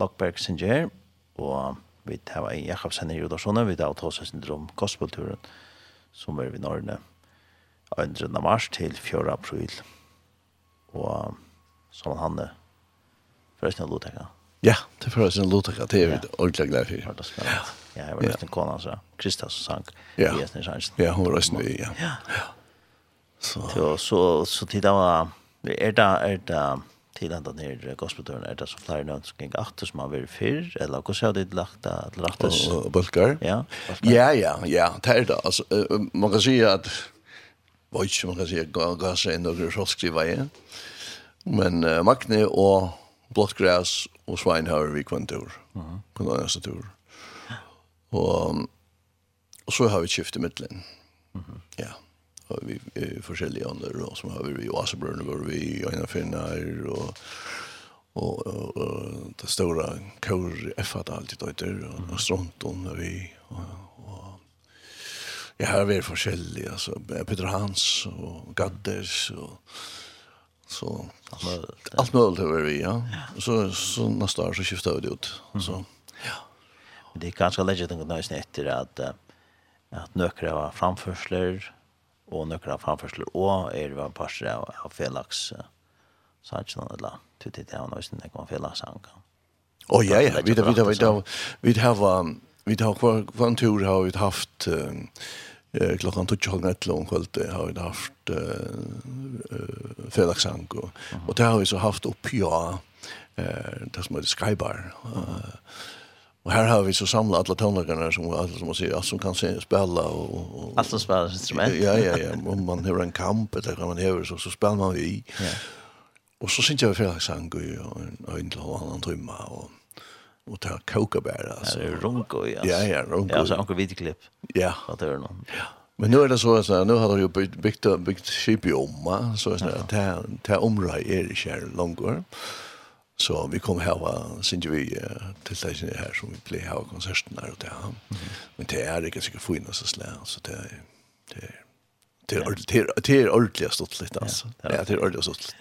Lokberg Singer, og vi tar en Jakobsen i Jodasjonen, vi tar til oss syndrom Gospelturen, som er vi Norne, 2. mars til 4. april. Og Samal Hanna, forresten av Lotekka. Ja, det er forresten av Lotekka, det er vi ordentlig glad for. Ja, det spennende. Ja, jeg var nesten kona, så Kristas sang i Esnesjansen. Ja, hun var nesten i, ja. Ja, Så, så, så tid av Er det, er det, til enda nere gospeltøren, er det så flere nødvendig som gikk atter som har vært fyrr, eller hvordan har det lagt det til rettes? Og, og bulgar? Ja. Ja, ja, ja, det er det. Altså, man kan si at, vet ikke, man kan si at Gaza er noen rosk i veien, men uh, Magne og Blåttgræs og Svein har vi kvann tur, uh -huh. på den eneste tur. Og, og så har vi skiftet middelen. Uh -huh. Ja og vi eh, forskjellige andre då, som har vi i Oasebrønne var vi i Øyna Finnar og og, og, og det stora kor F-at alltid døyter, og, og Stronton och vi og, og ja, her er vi forskjellige altså, Peter Hans og Gadders og så alt mulig över vi ja. Så så neste år så skiftet vi ut så ja. Det är kanske legit etter at, efter at att nökra framförsler og nøkra framførsler og er var par av, av Felix Sanchon eller til det han også nek var Felix han kan. Oh ja ja, vi vi vi vi har vi har kvar en tur har vi haft eh klockan 12:00 om kvällen har vi haft eh Felix han och det har vi så haft upp ja eh det som heter Skybar. Eh Och här har vi så samlat alla tonlagarna som alla som man säger alltså kan se spela och, och alltså spela instrument. Ja ja ja, om man har en kamp eller kan man höra så så spelar man ju i. Ja. Och så syns jag för att sang och en och annan trumma och och ta kokabär alltså. Ja, det är ronko ja. Ja ja, ronko. Ja, så onkel videoklipp. Ja. Vad det är någon. Ja. Men nu är det så att nu har de ju byggt byggt skip i omma så att det här området är det kär långt. Så vi kom hava sin vi til stasjonen här som vi ble hava konserten där och det. Men det er ikke sikkert fina så slä, så det är... det är det er ordentligt det är ordentligt stått litt altså. Ja, det er ordentligt stått.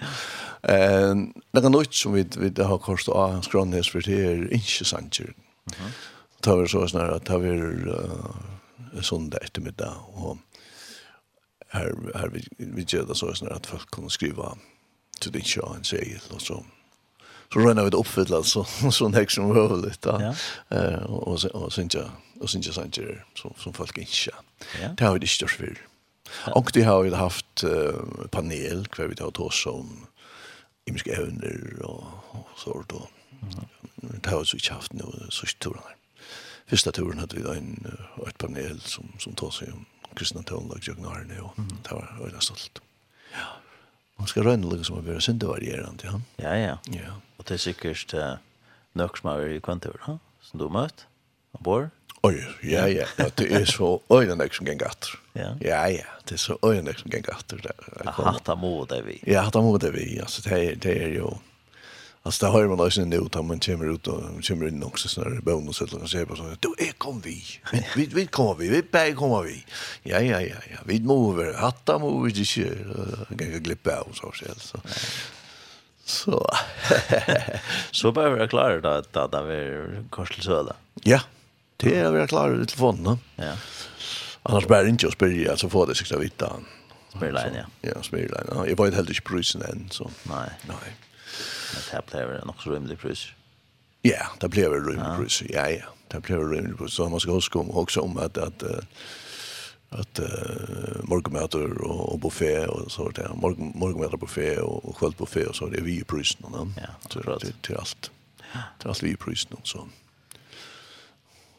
Eh, det kan nok som vi vi har kost av hans grannes for det er ikke sant. Ta vi så snar at ta vi søndag ettermiddag og her her vi vi gjør det så snart at folk kan skriva til din sjø en segel og så så rönnar vi det uppfylla så så näck som möjligt då. Eh och och sen jag och sen jag sånt där som som folk inte. Ja. Det har det störst för. Och det har ju haft panel kvar vi tar oss om imiska evner och så då. Det har ju inte haft nu så stora. Första turen hade vi då en ett panel som som tar sig om kristna tonlag jag när det och det var väldigt stolt. Ja. Man ska röna liksom att vara syndevarierande, ja. Ja, ja. Ja. Och det är säkert uh, något som är i kvantur, ha? Som du mött? Abor? Oj, ja, ja. ja det är så öjnäck som gäng gatter. Ja. ja, ja. Det är så öjnäck som gäng gatter. Hatta mod är vi. Ja, hatta mod är vi. Alltså, det är, det är ju... Alltså det har man också nu utan man kommer ut och kommer in också sådär bonus eller så på så då är kom vi. Vi vi kommer vi, vi bäg kommer vi. Ja ja ja ja, vi mover, hatta mover det kör. Jag glippa och så så. Så så bara jag klara då att att det är korselsöda. Ja. Det är jag klar till telefonen. Ja. Annars bär inte att spela alltså få det sig att vita. Spela ja. Ja, spela. Jag vet helt inte prisen än så. Nej. Nej det blev en också rymlig pris. Ja, det blev en rymlig pris. Ja, ja. Det blev en rymlig pris. Så man ska huska om också om att att att uh, morgenmøter och, og buffé och så där. Morgon morgonmöter buffé och, og kvällbuffé og så det är vi i prisen då. Ja, till, til till allt. til alt vi i prysen så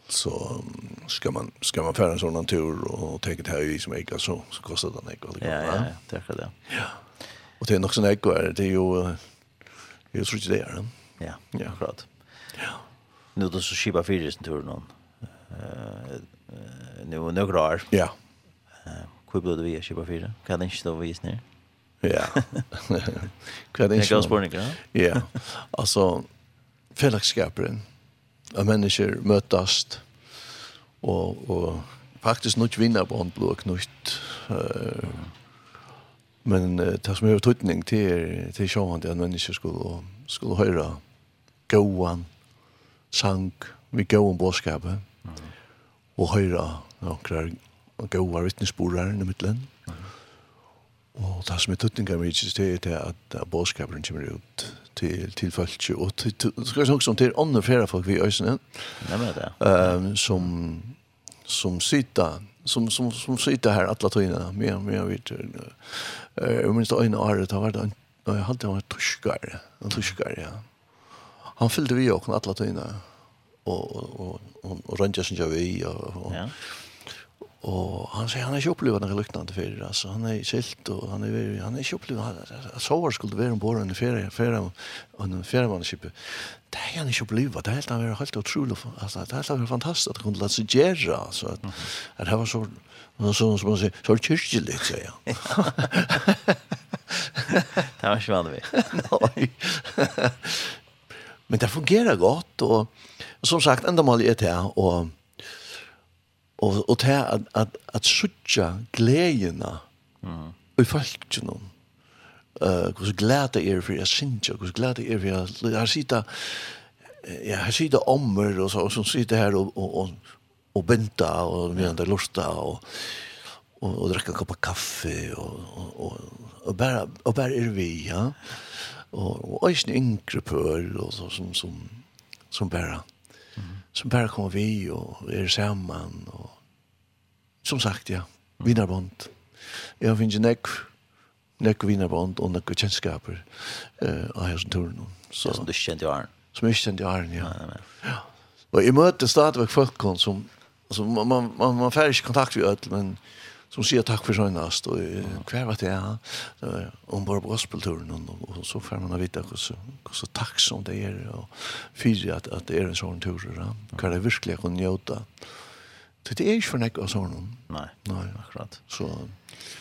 så ska man ska man färra en sån tur och tänka det här i som ägga så så kostar det en ägg. Ja, ja, ja, det är det. Ja. Och det är nog sån ägg det är ju Jeg tror ikke det er den. Ja, ja. akkurat. Ja. Nu det så skipa fyrisen tur någon. Eh nu några år. Ja. Eh hur blev det vi skipa fyra? Kan inte stå vis ner. Ja. Kan inte. Jag spår inte. Ja. Altså, fällskaparen. Att mennesker møtast og, og faktisk nok vinner på en blå knutt Uh, Men uh, det som er tøytning til, til sjåan til at mennesker skulle, skulle høre gåan, sang, vi gåan båskapet, mm. og høre noen gåa vittnesborer i midtelen. Mm. Og det som er utrytning av mye til er at bådskaperen kommer ut til til folk og til skal jeg snakke om til andre flere folk vi øsene. Ja, men det. Ehm som som sitter som som som sitter här alla tiden mer mer vet eh om minns det ena året var varit en jag hade en tuskar en tuskar ja. Han fyllde vi också alla tiden och och och och Rangers jag vi och ja. Och han säger han har ju upplevt något liknande för alltså han är skilt och han är han är ju upplevt så var skulle vara en borren i ferie ferie en feriemanship det er han ikke bliva. Det er helt han var helt utrolig. Altså, det er helt han fantastisk at fantastiskt kunne lade seg gjøre. Altså, at, at det var så någon så, som man sier, så kyrkjelig, sier han. Det var ju aldrig. Nei. Men det fungerar godt, og, og som sagt enda mål er det og, og, og det at, at, at söka gledene Mm. i folk eh hur glad det är för jag syns jag hur glad det är för jag har sitta ja har sita ommer och så och så sitter här och och och, och benta och vi andra lusta och och och dricka en kopp kaffe och och och bara och bara är vi ja. Och och är en ingrepör och så som som som bara som bara kommer vi och är samman och som sagt ja vinnarbond jag finner ju nekk vinerbånd og nekk kjennskaper uh, av hans turen. Så, som du kjente i Arne? Som jeg kjent i Arne, ja. ja. Og jeg møter stadigvæk folk som, altså, man, man, man, man får ikke kontakt med ødel, men som sier takk for søgnast, og hver var det, ja, om bare gospelturen, og, og så får man vite hvordan takk som det er, og fyrer at, at det er en sånn tur, ja. hva det virkelig kan njóta. Så det er ikke for nekk av sånn. Nei, Nei. akkurat. Så,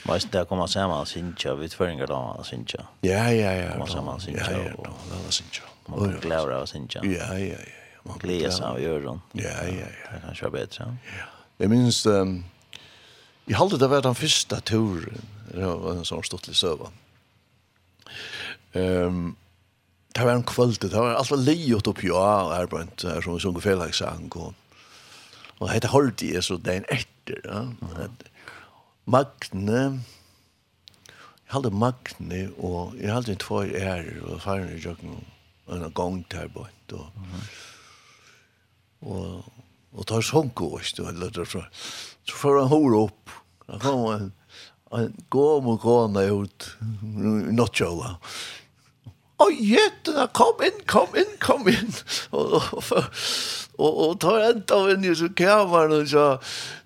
Men det kommer samman syncha vid föringar då syncha. Ja ja ja. Kommer samman syncha. Ja ja. Det syncha. Man blir glad av syncha. Ja ja ja. Man blir glad av öron. Ja ja ja. Det kanske är bättre. Ja. Jag minns um, jag hade det var den första turen. Det var en sån stortlig söva. Ehm um, Det var en kvöld, det var alt var liot oppi ja, her brent, her som vi sunger felagssang, og, og hette hørte jeg så dagen etter, ja. Mm. Magne, jeg hadde Magne, og jeg halde en tvær ærer, og faren i jøkken, og en gang der bort, og, og, og tar sånko, og oss, og eller, så, så får han hore opp, da kom han, han går med kona ut, not kjøla, Oj, jätterna, kom in, kom in, kom in. Och, och, och, och tar en av en i så kameran och så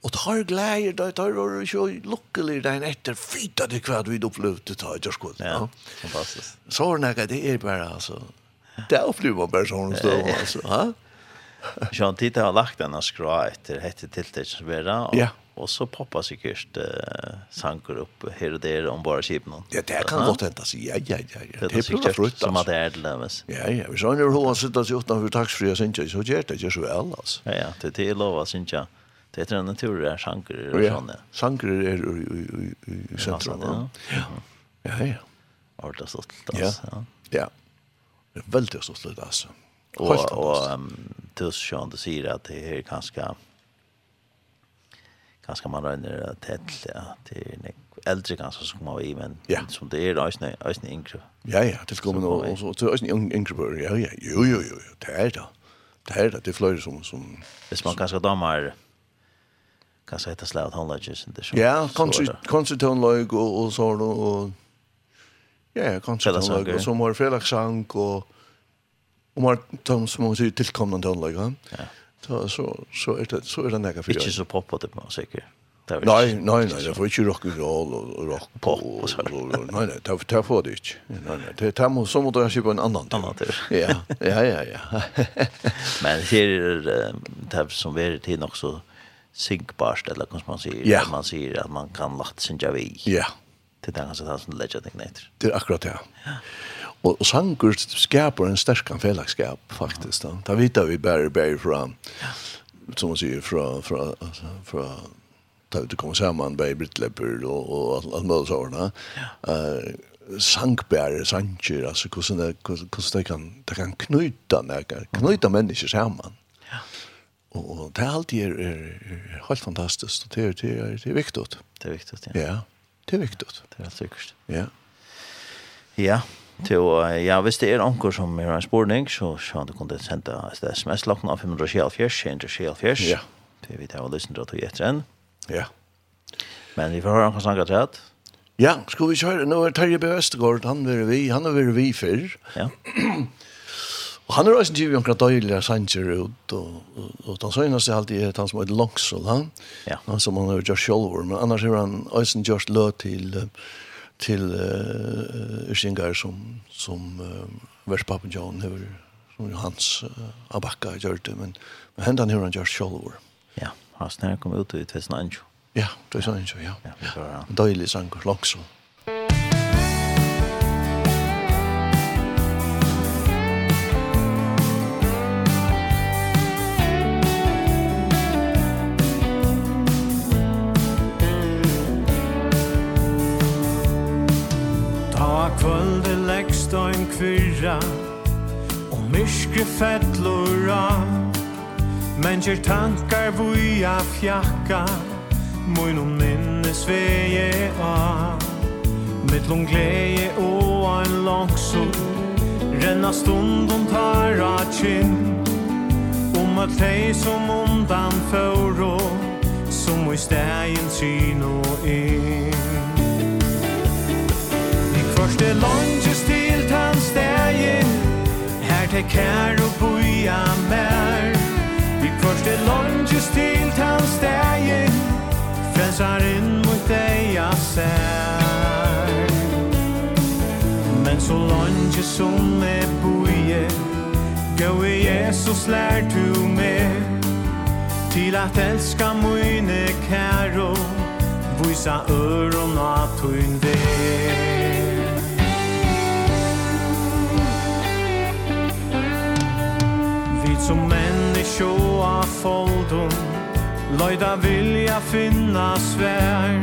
Og tar glæger, da tar og så lukkelig den etter, fyta det hva vi opplevde ta etter skuld. Ja, fantastisk. Så er det det er bare, altså, det opplever man bare sånn stå, altså. Ja. Sjøen tid har lagt denne skra etter hette tiltaksvera, og, ja. og så poppar sikkert uh, sanker opp her og der om bare skipene. Ja, det kan godt hente altså. ja, ja, ja. ja. Det, er sikkert frutt, som at det er til dem. Ja, ja, hvis han er hoven sitter seg utenfor takksfri og sinja, så gjør det ikke så vel, altså. Ja, ja, det er til å lov, synes jeg. Det heter en natur är sjanker och sånt. Sjanker är i centrum. Ja. Ja, ja. Arta stolt altså. Ja. Ja. Det är väldigt stolt alltså. Och och tills Sean det säger att det är ganska ganska man rönner att tätt ja, det är äldre ganska som kommer i men som det är øyne, øyne yngre. Ja ja, det kommer nog och så ösne yngre. Ja ja. Jo jo jo, det är det. Det är det det flöjer som som Hvis man ganske damer kan säga att slå han lägger sig ja, så. Ja, koncerton lag och och så då och ja, koncerton lag och så mer Felix Sank och och mer Tom som måste tillkomna till lag. Ja. Så så så är det så är det några för. Inte så poppa det på säkert. Nej, nei, nei, det får ikke rock and roll og rock pop och så. Nej, nej, det tar för det ikke. Nei, nei, det tar må som att på en annan annan tur. Ja, ja, ja, ja. Men här är det som vi til nok så synkbart eller hur man säger yeah. man säger att man kan lagt synka vi. Ja. Yeah. Det där kanske tas en legend night. Det är akkurat det. Ja. Og sanger skaper en sterk fellagskap, faktisk. Da. da vet vi bare, bare fra, som man säger fra, från fra da vi kommer samman med Brit og, og alt allt möjligt sådana. Ja. Eh sankbär sanger alltså hur såna hvordan det kan det kan knyta några knyta människor samman. Og, og det er alltid er, er, er helt fantastisk, og det er, det er, det er viktig. Det er viktig, ja. Ja, det er viktig. Det er helt sikkert. Ja. Ja, til og ja, hvis det er anker som er en spurning, så kan du kunne sende et sms-lokken av 574, 574. Ja. Det vet jeg var lysen til å du etter en. Ja. Men vi får høre anker snakke til at. Ja, skal vi kjøre? Nå er Terje B. Vestergaard, han er vi, han er vi før. Ja. Og han er også givet omkring døylige sanger ut, og, og, og den søgneste alltid er han som er langsel, han, ja. han som han har gjort selv, men annars har han også gjort lø til, til uh, Ørsingar som, som uh, verspappen John har, som hans uh, abakka har gjort det, men, men hendan har han gjort selv. Ja, han snarere kom ut i 2001. Ja, 2001, ja. ja. ja. Døylig sanger, langsel. Myrskri fettlora Men kjer tankar vuja fjakka Moinon minnes veje a. Mittlom gleje og en langsor Renna stundon tar a kinn. Om at lei som undan fyrro Som i stegin syn in inn. I kvarste langes tek kær og boja mer Vi kvørste er til tan stegen Frensar inn mot deg jeg ser Men så langt som er boje Gå i Jesus lær du meg. Til at elska mine kæro Vysa øron at hun vei som människor av foldon Löjda vill jag finna svär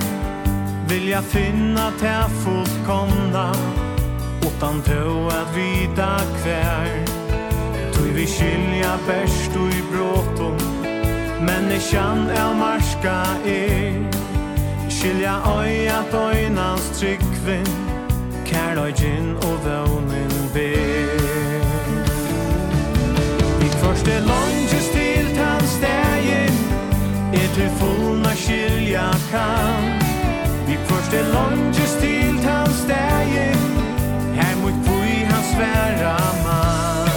Vill jag finna till fullkomna. Utan tå att vida kvär Tui vi skilja bäst och i bråton Människan är marska er. Skilja öjat öjnans tryggvin. Kärlöjgin och vånen ber første lunges til tandstegen Er til fullna skilja kan. Vi første lunges til tandstegen Her mot boi hans sværa man.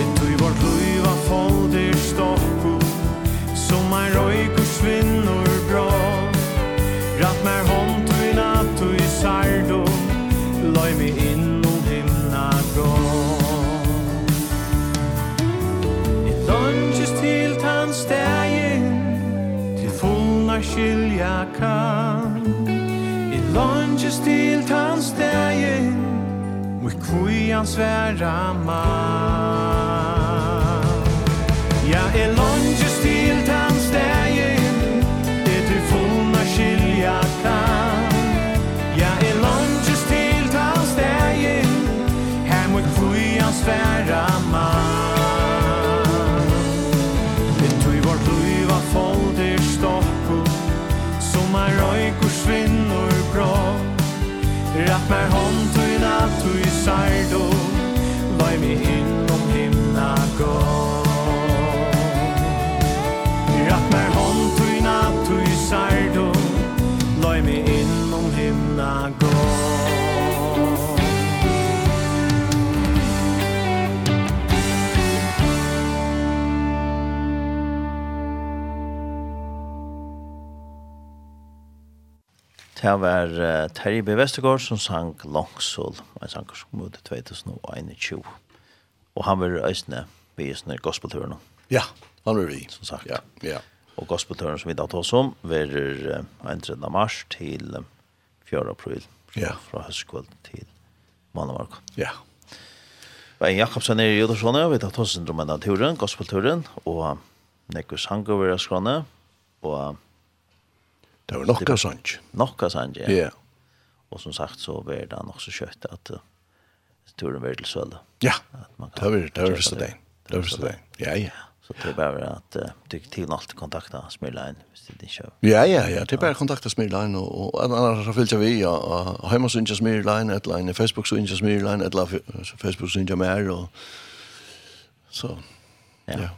Et tui vårt luiva folder stokko Som ein røyko svinnor bra Ratt mer hånd tui natt tui sardo. Loi mi skilja kan I lunges til tans degin Mui kui hans vera man Ja, i lunges til kvinnor bra. Ratt mer hånd tog i natt tog i sardo Var mi innom himna gav Det var uh, Terje B. Vestergaard som sang Longsol, en sang som kom ut i 2021. Og han var øyne ved i sånne gospeltøren. Ja, han var vi. Som sagt. Ja, ja. Og gospeltøren som vi da tar oss om, var uh, 1. mars til uh, 4. april. Ja. Fra høstkveld til mannamark. Ja. Veien Jakobsen er i Jodersvåne, vi tar oss om denne turen, gospelturen, og nekker sanger vi er og Det var nokka sant. Nokka sånt, ja. Og som sagt så var det nok så kjøtt at uh, turen var til Sølde. Ja, det var det var så det. Det var så det. Ja, ja. Så det var at uh, du til alt kontakta Smyrlein hvis det ikke Ja, ja, ja. Det er bare kontakta Smyrlein og, og annars så fyllt jeg vi og hjemme så ikke Smyrlein, et eller annet Facebook så ikke Smyrlein, et eller annet Facebook så ikke mer og så. Ja. ja.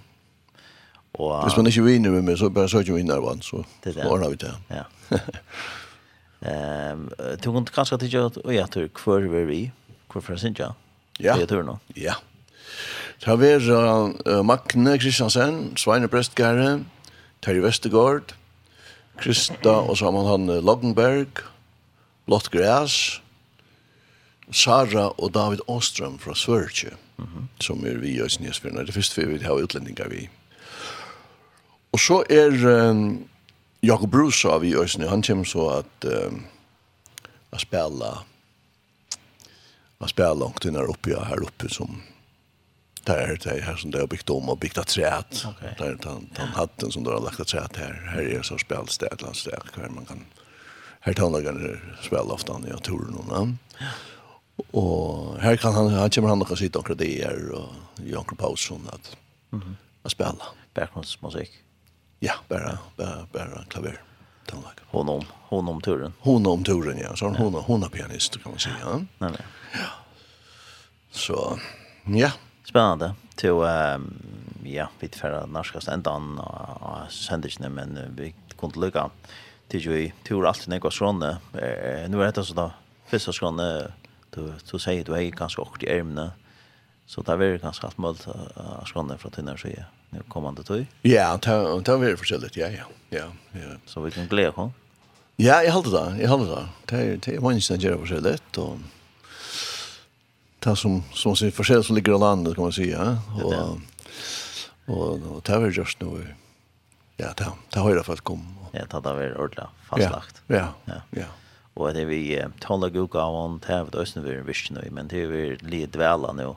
Og, Hvis man ikke vinner med meg, så bara så ju vinner vann så ordner vi det. Ja. Ehm du kunne kanskje att at, og jag tror kvar var vi kvar för sin ja. Ja. Jag tror nog. Ja. Det har vært uh, Magne Kristiansen, Sveine Prestgare, Terje Vestergaard, Krista og så har man han Loggenberg, Blått Græs, Sara og David Åström fra Sverige. Mm -hmm. Som er vi i Östnäsfjärna. Det första vi vill ha utlänningar vi. Mm Og så er um, Jakob Brusa av i Øysene, han kommer så at um, å spille å spille langt inn her oppe, ja, her oppe som där det här som det har byggt om och byggt ett träd. Okay. Där han den hatten som det har lagt ett träd här. Här är så spelstäd landstäd där man kan här tonlagen spela ofta när jag tror någon. Ja. Och här kan han han kommer han och sitta och det är och Jakob Paulsson att mm -hmm. att spela backgroundsmusik. Ja, bara bara, bara klaver. Tonlag. Hon om hon om turen. Hon om turen ja, så hon hon, är pianist kan man säga. Ja. Nej nej. Ja. Så ja, spännande. Till ehm ja, vi träffar norska ständan och sändigen men vi kunde lucka till ju tur alltid när jag sån eh nu är det så då första skon du du säger du är ganska och i ärmna. Så där är ganska allt möjligt att skåna från den här nu kommande tøy? Ja, det det var förskilligt. Ja, ja. Ja, ja. Så vi kan glede hon. Ja, jeg håller det. jeg håller det. Det er, det er mange som gjør förskilligt og det som som sier förskilligt som ligger i landet kan man si, säga. Och og, og det var just nå, Ja, det det har i alla fall kom. Ja, det hade vært ordentlig fastlagt. Ja. Ja. Ja. Og det er vi talar goda om tävd visst vision men det er är lite väl nu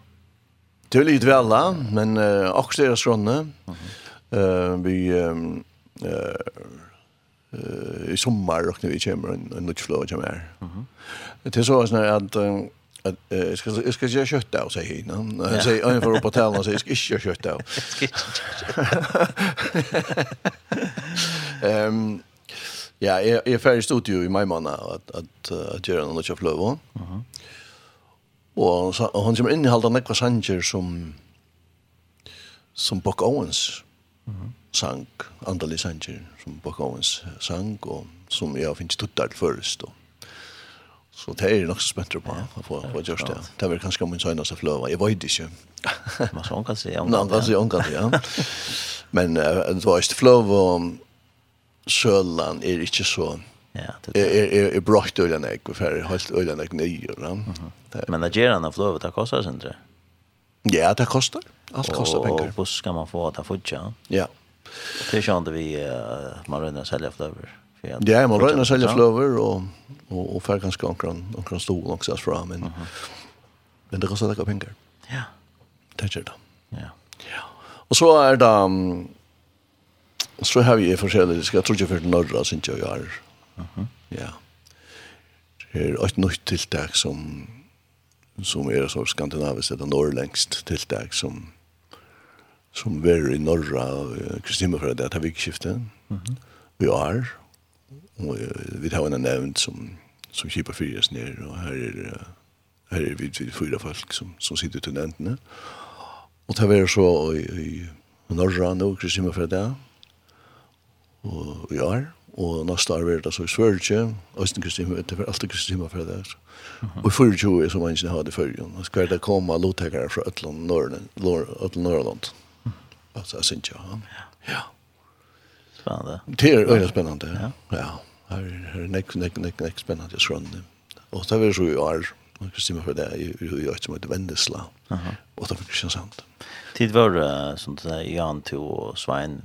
Det är lite väl, men uh, också deras ronne. Uh, vi um, uh, uh, i sommar och när vi kommer en, en nytt flöd som är. Det är så att uh, jag ska jag ska göra kött av sig innan. Han säger han får upp på tällan så jag ska inte göra kött av. Ehm ja, jag är färdig studio i maj månad att att att göra något av flöv. Mhm. Og han som innehalder nekva sanger som som Buck Owens sang, andali sanger som Buck Owens sang, og som jeg finnes tuttar først. Og, så det er nok så spent på å få, få gjørst det. Det var kanskje min søgneste fløva. jeg vet ikke. Man så han kan si omgang. Han kan si omgang, ja. Men uh, det var ikke fløva og Sørland er ikke så Ja, det är är brökt ölen ek för helt ölen ek nyer, va. Men det ger han av lov att kosta sen det. Ja, det kostar. Allt kostar pengar. Och ska man få att fudja. Ja. Det kände vi man rönnar sälja flöver. Ja, man rönnar sälja flöver och och och för ganska omkring omkring stol också fram men men det kostar pengar. Ja. Det gör det. Ja. Ja. Och så är det så har vi ju forskjellige, jag tror inte för norra, syns jag -huh. Ja. Det er et nytt tiltak som som er så skandinavisk, det er norrlängst tiltak som som er i norra Kristina for det har vi skiftet. Mhm. Vi är och vi har en nevnt som som skipar fyras ner och här är her er vi fyra folk som som sitter til nevntene. Og det var så i, i norra nå, Kristina for det. og vi är og næsta år er det så i Sverige, Østen Kristin, det var alltid Kristin var for det. Og i fyrir tjo er som man ikke har det fyrir, og skal det komme lovtekere fra Øtland, Norrland, altså jeg synes Ja. Ja. Spennende. Det er øyne spennende, ja. Her er nek, nek, nek, nek spennende, jeg skrønne. Og det er så i år, og Kristin var for det, i år som heter Vendesla, og det er Kristiansand. Tid var det, som du sier, Jan, to og Svein,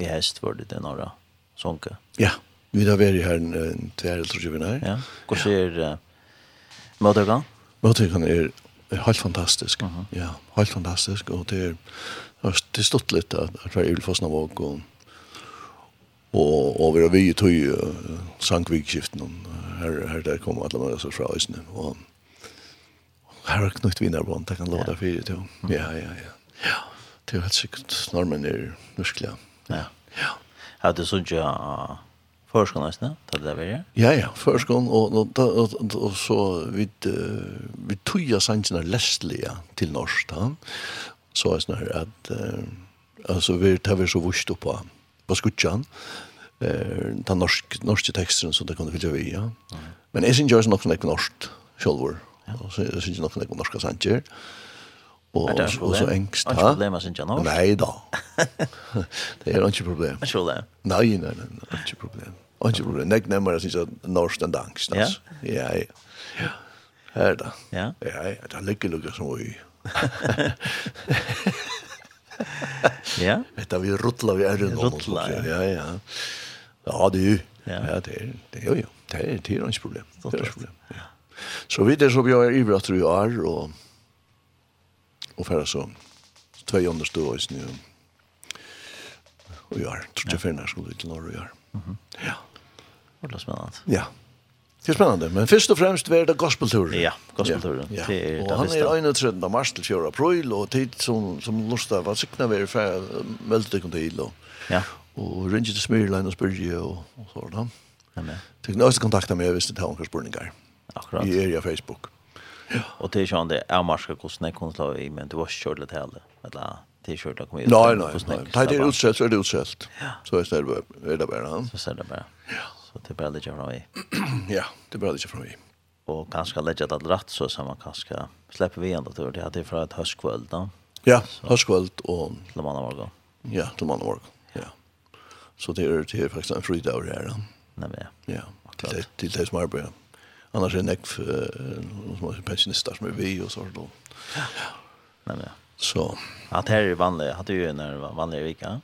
i hest var det det norra sånke. Ja, vi har vært her en til eller tror jeg vi er. Ja, hva ser uh, møtergang? Møtergang er, er helt fantastisk, uh -huh. ja, helt fantastisk, og det er, det er stått litt at jeg er ulfassende våg, og og og vi har vi tog uh, sankvikskiften her her der kom alle med mössa fra isen og her har knutt vinner på det kan låta ja. för det ja ja ja ja det er helt sikkert normen er muskler ja ja Har du sånt ja förskolan nästan ta det där Ja ja, förskolan och och, och, så vid vi tuja sansen är lästliga till norskt. Så är snarare att alltså vi tar vi så vurst upp på på skutjan eh ta norsk norske texten så det kan vi vi ja. Men är syns ju också norsk norskt självor. Så syns ju nok norsk sanser. Eh og, er det og så engst. Er det problem, synes jeg Norsk? Nei da. det er ikke problem. Er det problem? Nei, nei, nei, nei, ikke problem. Ikke problem. Nei, nemmere, synes jeg, norsk enn angst. Ja? Ja, ja. Ja, her da. Ja? Ja, ja, det er lykke lykke som vi. Ja? Dette vi ruttla vi er rundt om. Ruttla, ja. Ja, ja. Ja, du. Ja, det er, det er jo, jo. Det er, det er ikke problem. Det er ikke problem. Ja. Så vidt er så vi har ivrat tror jeg er, og og færa så tvei andre stå i snø og gjør. Tror ikke fyrir skulle skulle til Norge og gjør. Ja. Det er spennende. Ja. Det er spennende, men først og fremst var det gospelturen. Ja, gospelturen. Ja. Ja. Og han er 31. mars til 4. april, og tid som, som lustet var sikna vi fra meldtøkken til og, ja. og ringer til Smyrlein og Spyrje og, og sånn. Ja, men. Tykkene nøyeste kontakta meg hvis det tar noen spørninger. Akkurat. I area Facebook. Ja. Och det är ju ändå är marska kostnader kan slå i men du var kjørt litt hele. Eller det kört det kommer. Nej nej nej. Det är utsett så er det utsett. Så är det er det bara. Så är det bara. Ja. Så det bara litt fra meg. Ja, det bara lite fra meg. Och kanske lägga det rätt så som man kanskje släpper vi ändå till det er för et höstkväll då. Ja, höstkväll och till måndag morgen. Ja, till måndag morgen. Ja. Så det är det er faktiskt en fridag här då. Nej men. Ja. Till det som arbetar annars är det nekv som är pensionister som är vi och sånt. Ja. Men ja. Så. Ja, det här är vanligt. Hade ju när vanliga vecka.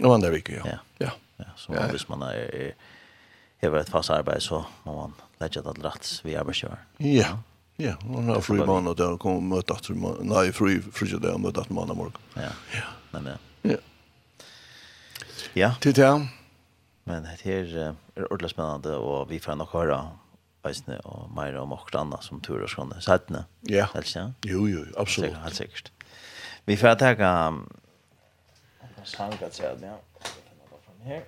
En vanliga vecka, ja. Ja. ja. ja. Så ja. hvis man är har ett fast arbete så må man lägga det rätt vid arbetsgivaren. Ja. Ja, hon har fri månad där kommer och möta att nej fri fri där och möta att månad morgon. Ja. Ja. Men ja. Ja. Ja. Det där. Men det här är ordentligt spännande och vi får nog höra Eisne, og mer om okkur anna som tur og sånne sættene. Ja. Helst, ja? Jo, jo, absolutt. Helt sikkert. Vi får teka sangat sæd, ja. Her.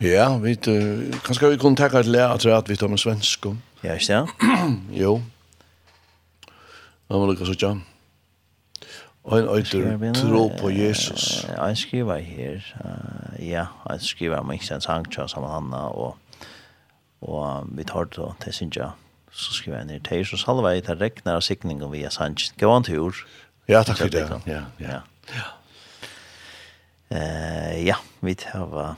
Ja, vi uh, kanskje vi kunne teka et lær at vi tar med svensk. Ja, ikke det? jo. Nå må lukka sånn. Og en øyder tro på Jesus. Jeg skriver her, ja, jeg skriver om ikke en sang til sammen Hanna, og og vi tar det til Sinja, så skriver jeg ned til så salve jeg til regner av sikningen via Sanj. Gå an tur. Ja, takk for det. Ja, ja. Ja, uh, ja vi tar hva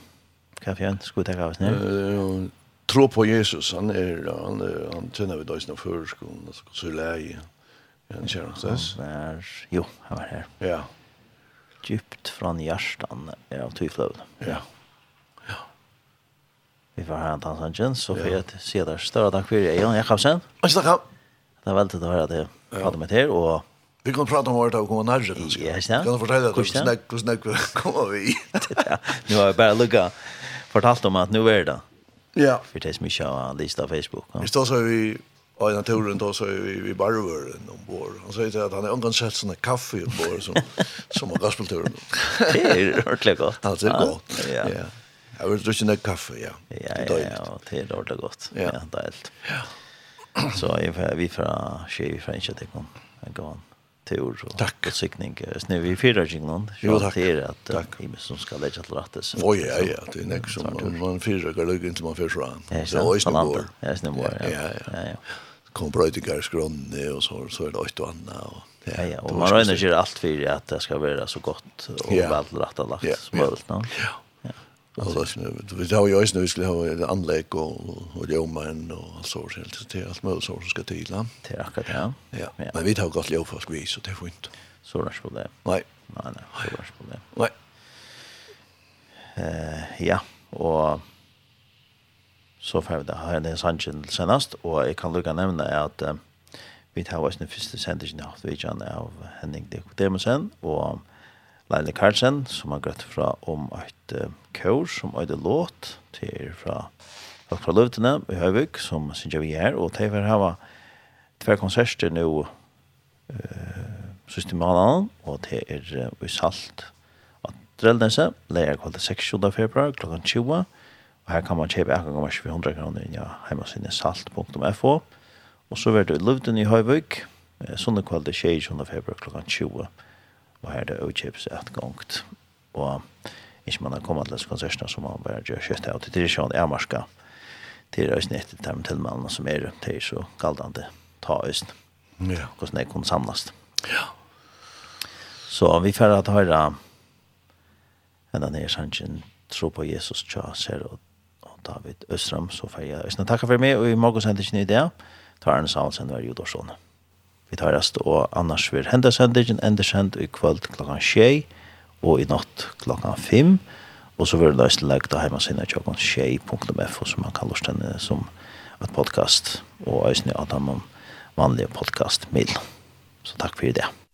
for en, skulle vi ta hva oss ned? Tro på Jesus, han er, han, han kjenner vi døysene før, skolen, så leie. Ja, han kjenner oss. Var, jo, han var her. Ja. Djupt fra hjertan av tyfløvn. Ja. ja. Vi får höra en Sanchin, så får jag se där större tack för Eon Jakobsen. Och så tack. Det är väldigt att höra det. Prata med er och Vi kan prata om vårt och komma närmare kanske. Ja, snälla. Kan du fortälla hur snäck, hur snäck kommer vi? Nu har jag bara lukka fortalt om att nu är det. Ja. För det är mycket av lista på Facebook. Vi står så vi Och i naturen då så är vi, vi barvören ombord. Han säger att han har omgått sett sådana kaffe ombord som, som har gospelturen. det är ordentligt gott. Alltså gott. Ja. ja. Jeg vil drikke en kaffe, ja. Ja, ja, ja, det er dårlig godt. Ja, ja det er helt. Ja. Så jeg, vi fra Skje, vi fra Initiatikken, jeg går an tur og takk. utsikning. Snø vi fyra kjengen, så det er at vi som skal legge til rettes. Å ja, ja, det er nek som man fyra kan lukke inn til man fyra an. Så det er snøvår. Ja, snøvår, ja. Ja, ja. ja. Kom brøytigar skronne og så, så er det åtte og anna. Og, ja, ja, og man røyner ikke alt fyrir at det skal være så godt og ja. vel rettelagt som mulig. Ja, ja. Alltså det vi har ju också nu skulle ha ett anlägg och och jomen och så så helt det är allt möjligt så som ska till va. Det är akkurat ja. Ja. Men vi tar gott lov för skvis så det får inte. Så där på det. Nej. Nej, nej, så där på det. Nej. Eh ja, och så får vi det här den sanchen senast och jag kan lucka nämna att vi tar oss den första sändningen av vi kan av Henning Dekodemusen och Leile Karlsen, som har gått fra om et kår som er det låt til fra Folk fra Løvdene i Høyvig, som synes jeg vi er, og til for hava tver konserter nå uh, siste måneden, og til er i Salt og Drellnese, leier kvalitet 6. februar klokken 20, og her kan man kjøpe 1,400 kroner inn i heimasinnet salt.fo, og så er det i Løvdene i Høyvig, Sunne kvalitet 6. februar klokken 20, og her er det utkjøpes et gongt. Og ikke man har kommet til disse konsertene som man bare gjør kjøttet av. Det er ikke en til øyne etter dem til mannene som er til så galdende ta øyne. Ja. Hvordan det kunne samles. Ja. Så vi får at høyre enda nere sannsyn tro på Jesus tja ser og, og David Østram så får jeg øyne. Takk for meg og i morgen sender ikke ny idé. Tar en salsen var jo da sånn. Vi tar rast og annars vil henda sendingen enda send i kvöld klokkan 6 og i natt klokkan 5 og så vil det løsne legge til heimasinnet tjokken 6.f som man kan løsne som et podcast og øyne at han vanlige podcast-mail. Så takk for det.